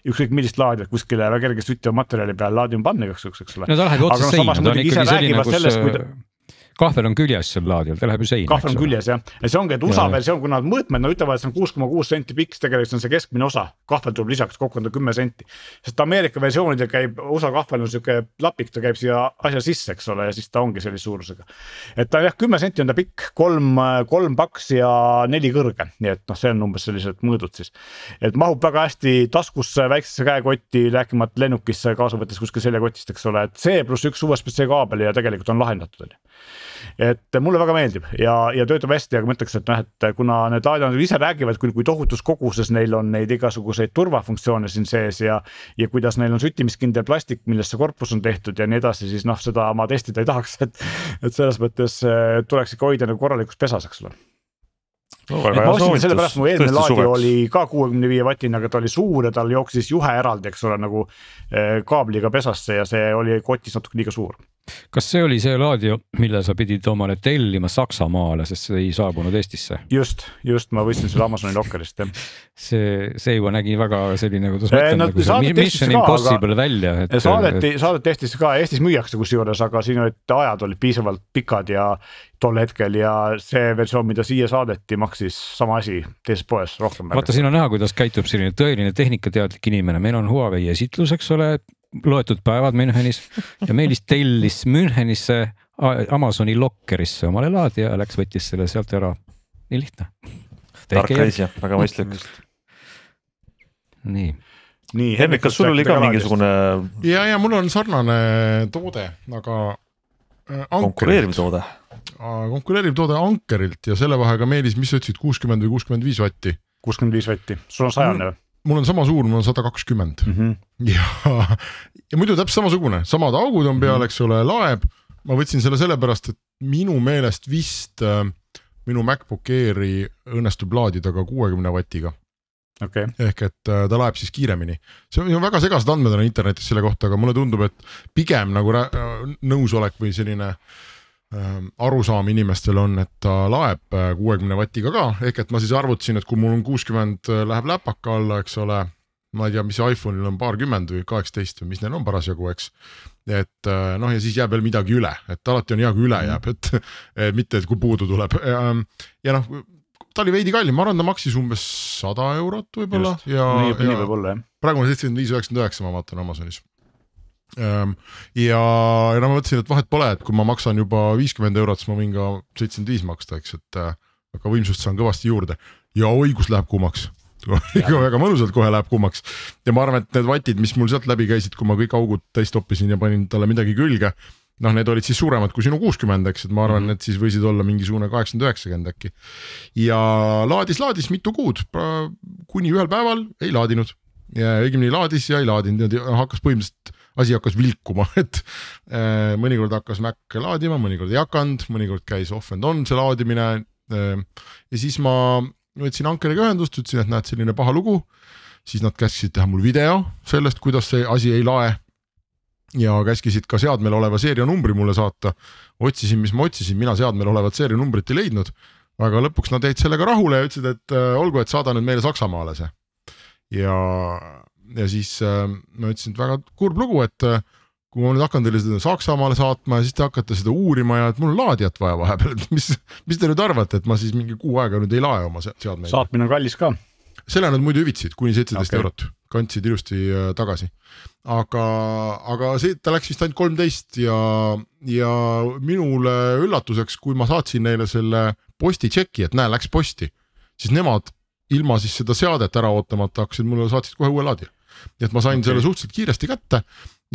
ükskõik millist laadijat kuskile väga kerge süttiva materjali peale laadima panna igaks juhuks, eks ole. no ta läheb otse seina, ta on ikkagi selline, kus kahvel on küljes seal laadijal, ta läheb ju seina. kahvel on küljes jah, ja see ongi, et USA ja. versioon, kui nad mõõtmed, no ütlevad, et see on kuus koma kuus senti pikk, tegelikult see on see keskmine osa, kahvel tuleb lisaks, kokku on ta kümme senti. sest Ameerika versioonidel käib, USA kahvel on sihuke lapik, ta käib siia asja sisse, eks ole, ja siis ta ongi sellise suurusega. et ta jah, kümme senti on ta pikk, kolm, kolm paks ja neli kõrge, nii et noh, see on umbes sellised mõõdud siis. et mahub väga hästi taskusse, väiksesse käekotti, rääkimata lennukisse kaasa võttes kuskil seljakotist, eks ole, et see pluss üks USB-C kaabel ja tegelikult on lahendatud on ju et mulle väga meeldib ja, ja töötab hästi, aga ma ütleks, et noh, et kuna need laadijad ise räägivad küll, kui tohutus koguses neil on neid igasuguseid turvafunktsioone siin sees ja. ja kuidas neil on süttimiskindel plastik, millest see korpus on tehtud ja nii edasi, siis noh, seda ma testida ei tahaks, et. et selles mõttes äh, tuleks ikka hoida nagu korralikus pesas, eks ole no,. ma ostsin sellepärast, mu eelmine laadi oli ka kuuekümne viie vatine, aga ta oli suur ja tal jooksis juhe eraldi, eks ole, nagu äh, kaabliga pesasse ja see oli kotis natuke liiga suur kas see oli see laadija, mille sa pidid omale tellima Saksamaale, sest see ei saabunud Eestisse? just, just ma võtsin selle Amazoni lokkerist jah. (laughs) see, see juba nägi väga selline, kuidas ma ütlen, nagu Mission Impossible välja et.... saadeti, saadeti Eestisse ka, Eestis müüakse kusjuures, aga siin olid ajad olid piisavalt pikad ja tol hetkel ja see versioon, mida siia saadeti, maksis sama asi teises poes rohkem. vaata, siin on näha, kuidas käitub selline tõeline tehnikateadlik inimene, meil on Huawei esitlus, eks ole, loetud päevad Münchenis ja Meelis tellis Münchenisse Amazoni lokkerisse omale laadija ja läks, võttis selle sealt ära. nii lihtne. tark reisija, väga mõistlik. nii. nii, Henrik, kas sul oli ka mingisugune? ja, ja mul on sarnane toode, aga äh,. konkureeriv toode. konkureeriv toode Ankerilt ja selle vahega Meelis, mis sa ütlesid, kuuskümmend või kuuskümmend viis vatti? kuuskümmend viis vatti, sul on sajane või? Mul on sama suur, mul on sada kakskümmend mhm. ja, ja muidu täpselt samasugune, samad augud on peal, mhm. eks ole, laeb. ma võtsin selle sellepärast, et minu meelest vist äh, minu MacBook Airi õnnestub laadida ka kuuekümne vatiga okay.. ehk et äh, ta laeb siis kiiremini, see on väga segased andmed on internetis selle kohta, aga mulle tundub, et pigem nagu nõusolek või selline äh, arusaam inimestel on, et ta laeb äh, kuuekümne vatiga ka, ehk et ma siis arvutasin, et kui mul on kuuskümmend äh, läheb läpaka alla, eks ole. ma ei tea, mis iPhone'il on paarkümmend või kaheksateist või mis neil on parasjagu, eks. et äh, noh, ja siis jääb veel midagi üle, et alati on hea, kui üle mhm. jääb, et, (laughs) mitte, et kui puudu tuleb ja, ja noh ta oli veidi kallim, ma arvan, ta maksis umbes sada eurot võib-olla ja. nii, nii võib olla jah. praegu on seitsekümmend viis, üheksakümmend üheksa, ma vaatan Amazonis Ehm, ja, ja no ma mõtlesin, et vahet pole, et kui ma maksan juba viiskümmend eurot, siis ma võin ka seitsekümmend viis maksta, eks, et äh, aga võimsust saan kõvasti juurde ja oi, kus läheb kuumaks (laughs) ikka väga mõnusalt kohe läheb kuumaks ja ma arvan, et need vatid, mis mul sealt läbi käisid, kui ma kõik augud täis toppisin ja panin talle midagi külge. noh, need olid siis suuremad kui sinu kuuskümmend, eks, et ma arvan, mhm. et siis võisid olla mingisugune kaheksakümmend, üheksakümmend äkki. ja laadis, laadis mitu kuud, kuni ühel päeval ei laadinud ja õigemini laadis ja ei laadinud, hakkas põhimõtteliselt asi hakkas vilkuma, (laughs) et äh, mõnikord hakkas Mac laadima, mõnikord ei hakanud, mõnikord käis off and on see laadimine. Äh, ja siis ma võtsin Ankeriga ühendust, ütlesin, et näed, selline paha lugu. siis nad käskisid teha mul video sellest, kuidas see asi ei lae. ja käskisid ka seadmel oleva seerianumbri mulle saata. otsisin, mis ma otsisin, mina seadmel olevat seerianumbrit ei leidnud aga lõpuks nad jäid sellega rahule ja ütlesid, et äh, olgu, et saada nüüd meile Saksamaale see. ja ja siis äh, ma ütlesin, et väga kurb lugu, et äh, kui ma nüüd hakkan teile seda Saksamaale saatma ja siis te hakkate seda uurima ja et mul on laadijat vaja vahepeal, et mis, mis te nüüd arvate, et ma siis mingi kuu aega nüüd ei lae oma seadmeid. saatmine on kallis ka. selle nad muidu hüvitasid kuni seitseteist okay. eurot, kandsid ilusti äh, tagasi. aga, aga see, ta läks vist ainult kolmteist ja, ja minule üllatuseks, kui ma saatsin neile selle postitšeki, et näe, läks posti, siis nemad ilma siis seda seadet ära ootamata hakkasid mulle, saatsid kohe uue laadija nii et ma sain okay. selle suhteliselt kiiresti kätte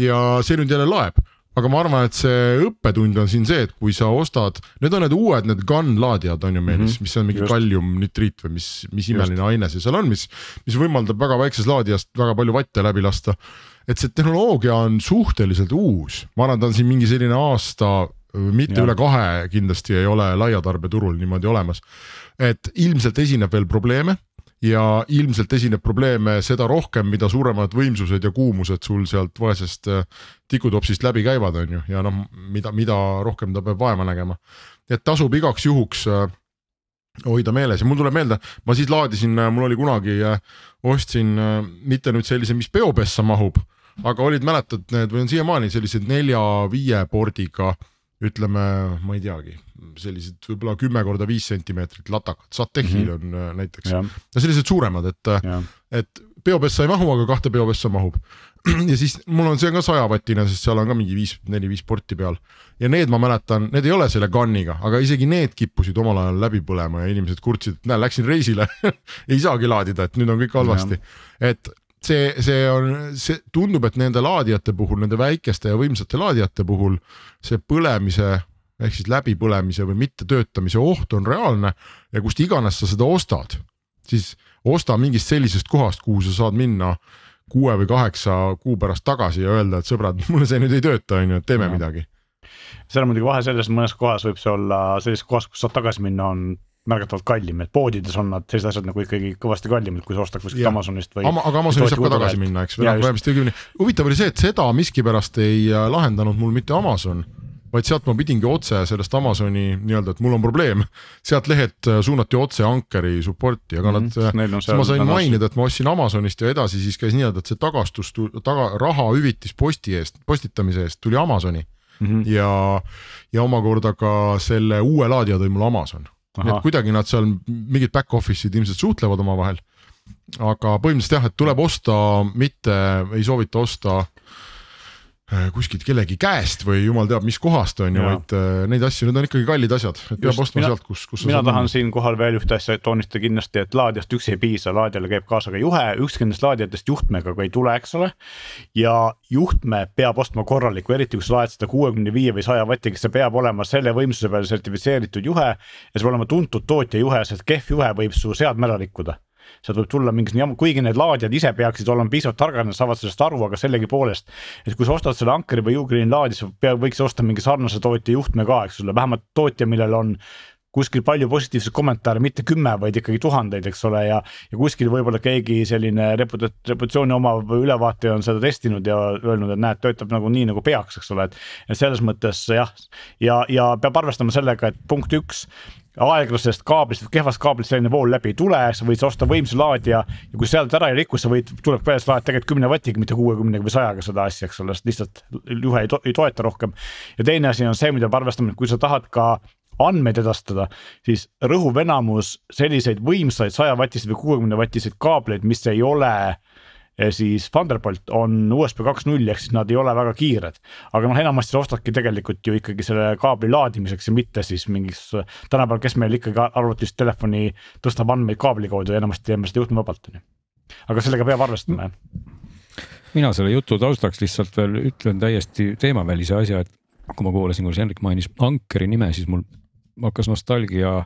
ja see nüüd jälle laeb aga ma arvan, et see õppetund on siin see, et kui sa ostad, need on need uued, need gun laadijad on ju meil mm, -hmm. mis on mingi kalliumnitriit või mis, mis imeline Just. aine see seal on, mis, mis võimaldab väga väiksest laadijast väga palju vatte läbi lasta. et see tehnoloogia on suhteliselt uus, ma arvan, ta on siin mingi selline aasta, mitte ja. üle kahe kindlasti ei ole laiatarbeturul niimoodi olemas. et ilmselt esineb veel probleeme ja ilmselt esineb probleeme seda rohkem, mida suuremad võimsused ja kuumused sul sealt vaesest äh, tikutopsist läbi käivad, on ju, ja noh, mida, mida rohkem ta peab vaeva nägema. et tasub igaks juhuks äh, hoida meeles ja mul tuleb meelde, ma siis laadisin, äh, mul oli kunagi, ostsin mitte nüüd sellise, mis peopessa mahub, aga olid, mäletad need või on siiamaani sellised nelja-viie pordiga ütleme, ma ei teagi, sellised võib-olla kümme korda viis sentimeetrit latakad, Satechil mm -hmm. on äh, näiteks, no sellised suuremad, et, äh, et peopessa ei mahu, aga kahte peopessa mahub. (clears throat) ja siis mul on, see on ka sajavatine, sest seal on ka mingi viis, neli-viis porti peal. Ja need ma mäletan, need ei ole selle gun'iga, aga isegi need kippusid omal ajal läbi põlema ja inimesed kurtsid, et näe, läksin reisile. (laughs) Ei saagi laadida, et nüüd on kõik halvasti. et see, see on, see tundub, et nende laadijate puhul, nende väikeste ja võimsate laadijate puhul see põlemise ehk siis läbipõlemise või mittetöötamise oht on reaalne ja kust iganes sa seda ostad, siis osta mingist sellisest kohast, kuhu sa saad minna kuue või kaheksa kuu pärast tagasi ja öelda, et sõbrad, (laughs) mulle see nüüd ei tööta, on ju, et teeme ja. midagi. seal on muidugi vahe selles, mõnes kohas võib see olla sellises kohas, kus saad tagasi minna, on märgatavalt kallim, et poodides on nad sellised asjad nagu ikkagi kõvasti kallimad, kui sa ostad kuskilt Amazonist või. aga Amazonist saab ka tagasi minna, eks, vähemasti õigemini. huvitav oli see, et seda miskipärast ei äh, lahendanud mul mitte Amazon, vaid sealt ma pidingi otse sellest Amazoni nii-öelda, et mul on probleem, sealt lehed äh, suunati otse Ankeri support'i, aga mm -hmm. nad, siis ma sain mainida, et ma ostsin Amazonist ja edasi siis käis nii-öelda, et see tagastus, taga, raha hüvitis posti eest, postitamise eest tuli Amazoni mm -hmm. ja, ja omakorda ka selle uue laadija tõi mulle Amazon nii et kuidagi nad seal mingid back office'id ilmselt suhtlevad omavahel. aga põhimõtteliselt jah, et tuleb osta, mitte ei soovita osta Äh, kuskilt kellegi käest või jumal teab, mis kohast on ju, vaid äh, neid asju, need on ikkagi kallid asjad, et peab ostma sealt, kus, kus. mina tahan siinkohal veel ühte asja toonitada kindlasti, et laadijast üksi ei piisa, laadijale käib kaasa ka juhe, ükski nendest laadijatest juhtmega ka ei tule, eks ole. ja juhtme peab ostma korraliku, eriti kui sa laed seda kuuekümne viie või saja vatiga, see peab olema selle võimsuse peale sertifitseeritud juhe. ja see peab olema tuntud tootja juhe, sest kehv juhe võib su seadme ära rikkuda sealt võib tulla mingisugune jama, kuigi need laadijad ise peaksid olema piisavalt targad, nad saavad sellest aru, aga sellegipoolest. et kui sa ostad selle Ankeri või Ugreen laadi, sa pea, võiks osta mingi sarnase tootja juhtme ka, eks ole, vähemalt tootja, millel on kuskil palju positiivseid kommentaare, mitte kümme, vaid ikkagi tuhandeid, eks ole, ja. ja kuskil võib-olla keegi selline reputa-, reputatsiooni omav ülevaataja on seda testinud ja öelnud, et näed, töötab nagu nii nagu peaks, eks ole, et. et selles mõttes jah, ja, ja peab arvestama sellega, et punkt üks aeglasest kaablist, kehvast kaablist selline vool läbi ei tule, sa võid osta võimsa laadija ja kui sealt ära ei riku, sa võid, tuleb sa laed tegelikult kümne vatiga, mitte kuuekümnega või sajaga seda asja, eks ole, sest lihtsalt juhe ei, to ei toeta rohkem. ja teine asi on see, mida peab arvestama, et kui sa tahad ka andmeid edastada, siis rõhuv enamus selliseid võimsaid sajavatiseid või kuuekümne vatiseid kaableid, mis ei ole siis Thunderbolt on USB kaks null ehk siis nad ei ole väga kiired. aga noh, enamasti sa ostadki tegelikult ju ikkagi selle kaabli laadimiseks ja mitte siis mingiks, tänapäeval, kes meil ikkagi arvutist telefoni tõstab andmeid kaabli kaudu ja enamasti teeme seda juhtmevabalt on ju. aga sellega peab arvestama jah mina selle jutu taustaks lihtsalt veel ütlen täiesti teemavälise asja, et kui ma kuulasin, kuidas Henrik mainis Ankeri nime, siis mul hakkas nostalgia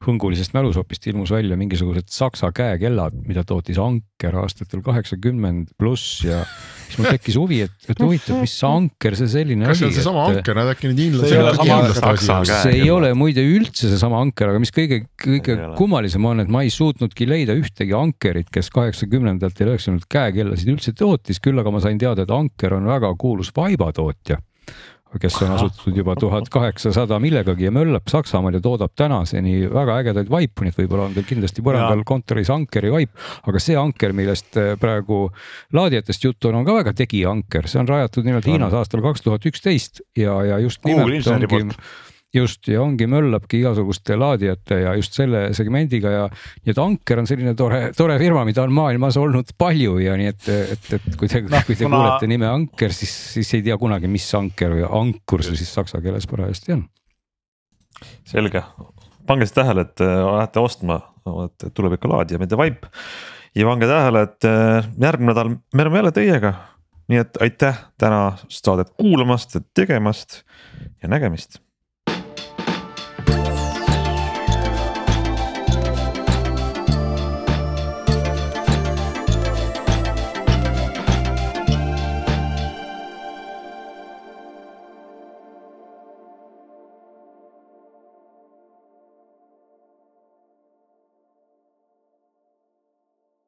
hõngulisest mälusopist ilmus välja mingisugused saksa käekellad, mida tootis Anker aastatel kaheksakümmend pluss ja siis mul tekkis huvi, et, et huvitav, mis see Anker see selline kas see oli. on seesama Anker, nad äkki need See ei ole sama hiinlased, see ei ole muide üldse seesama anker, aga mis kõige, kõige kummalisem on, et ma ei suutnudki leida ühtegi ankerit, kes kaheksakümnendatel ja üheksakümnendatel käekellasid üldse tootis, küll aga ma sain teada, et Anker on väga kuulus vaibatootja kes on asutatud juba tuhat kaheksasada millegagi ja möllab Saksamaal ja toodab tänaseni väga ägedaid vaipu, nii et võib-olla on teil kindlasti põrandal kontoris Ankeri vaip. aga see Anker, millest eh, praegu laadijatest juttu on, on ka väga tegija Anker, see on rajatud nimelt Hiinas aastal kaks tuhat üksteist ja, ja just Google nimelt inseneri ongi just ja ongi, möllabki igasuguste laadijate ja just selle segmendiga ja. nii et Anker on selline tore, tore firma, mida on maailmas olnud palju ja nii et, et, et kui te no,, kui te kuna... kuulete nime Anker, siis, siis ei tea kunagi, mis Anker või Ankur see siis saksa keeles parajasti on. selge, pange siis tähele, et äh, lähete ostma, et tuleb ikka laadijamäe vaip. ja pange tähele, et äh, järgmine nädal me oleme jälle teiega. nii et aitäh tänast saadet kuulamast ja tegemast ja nägemist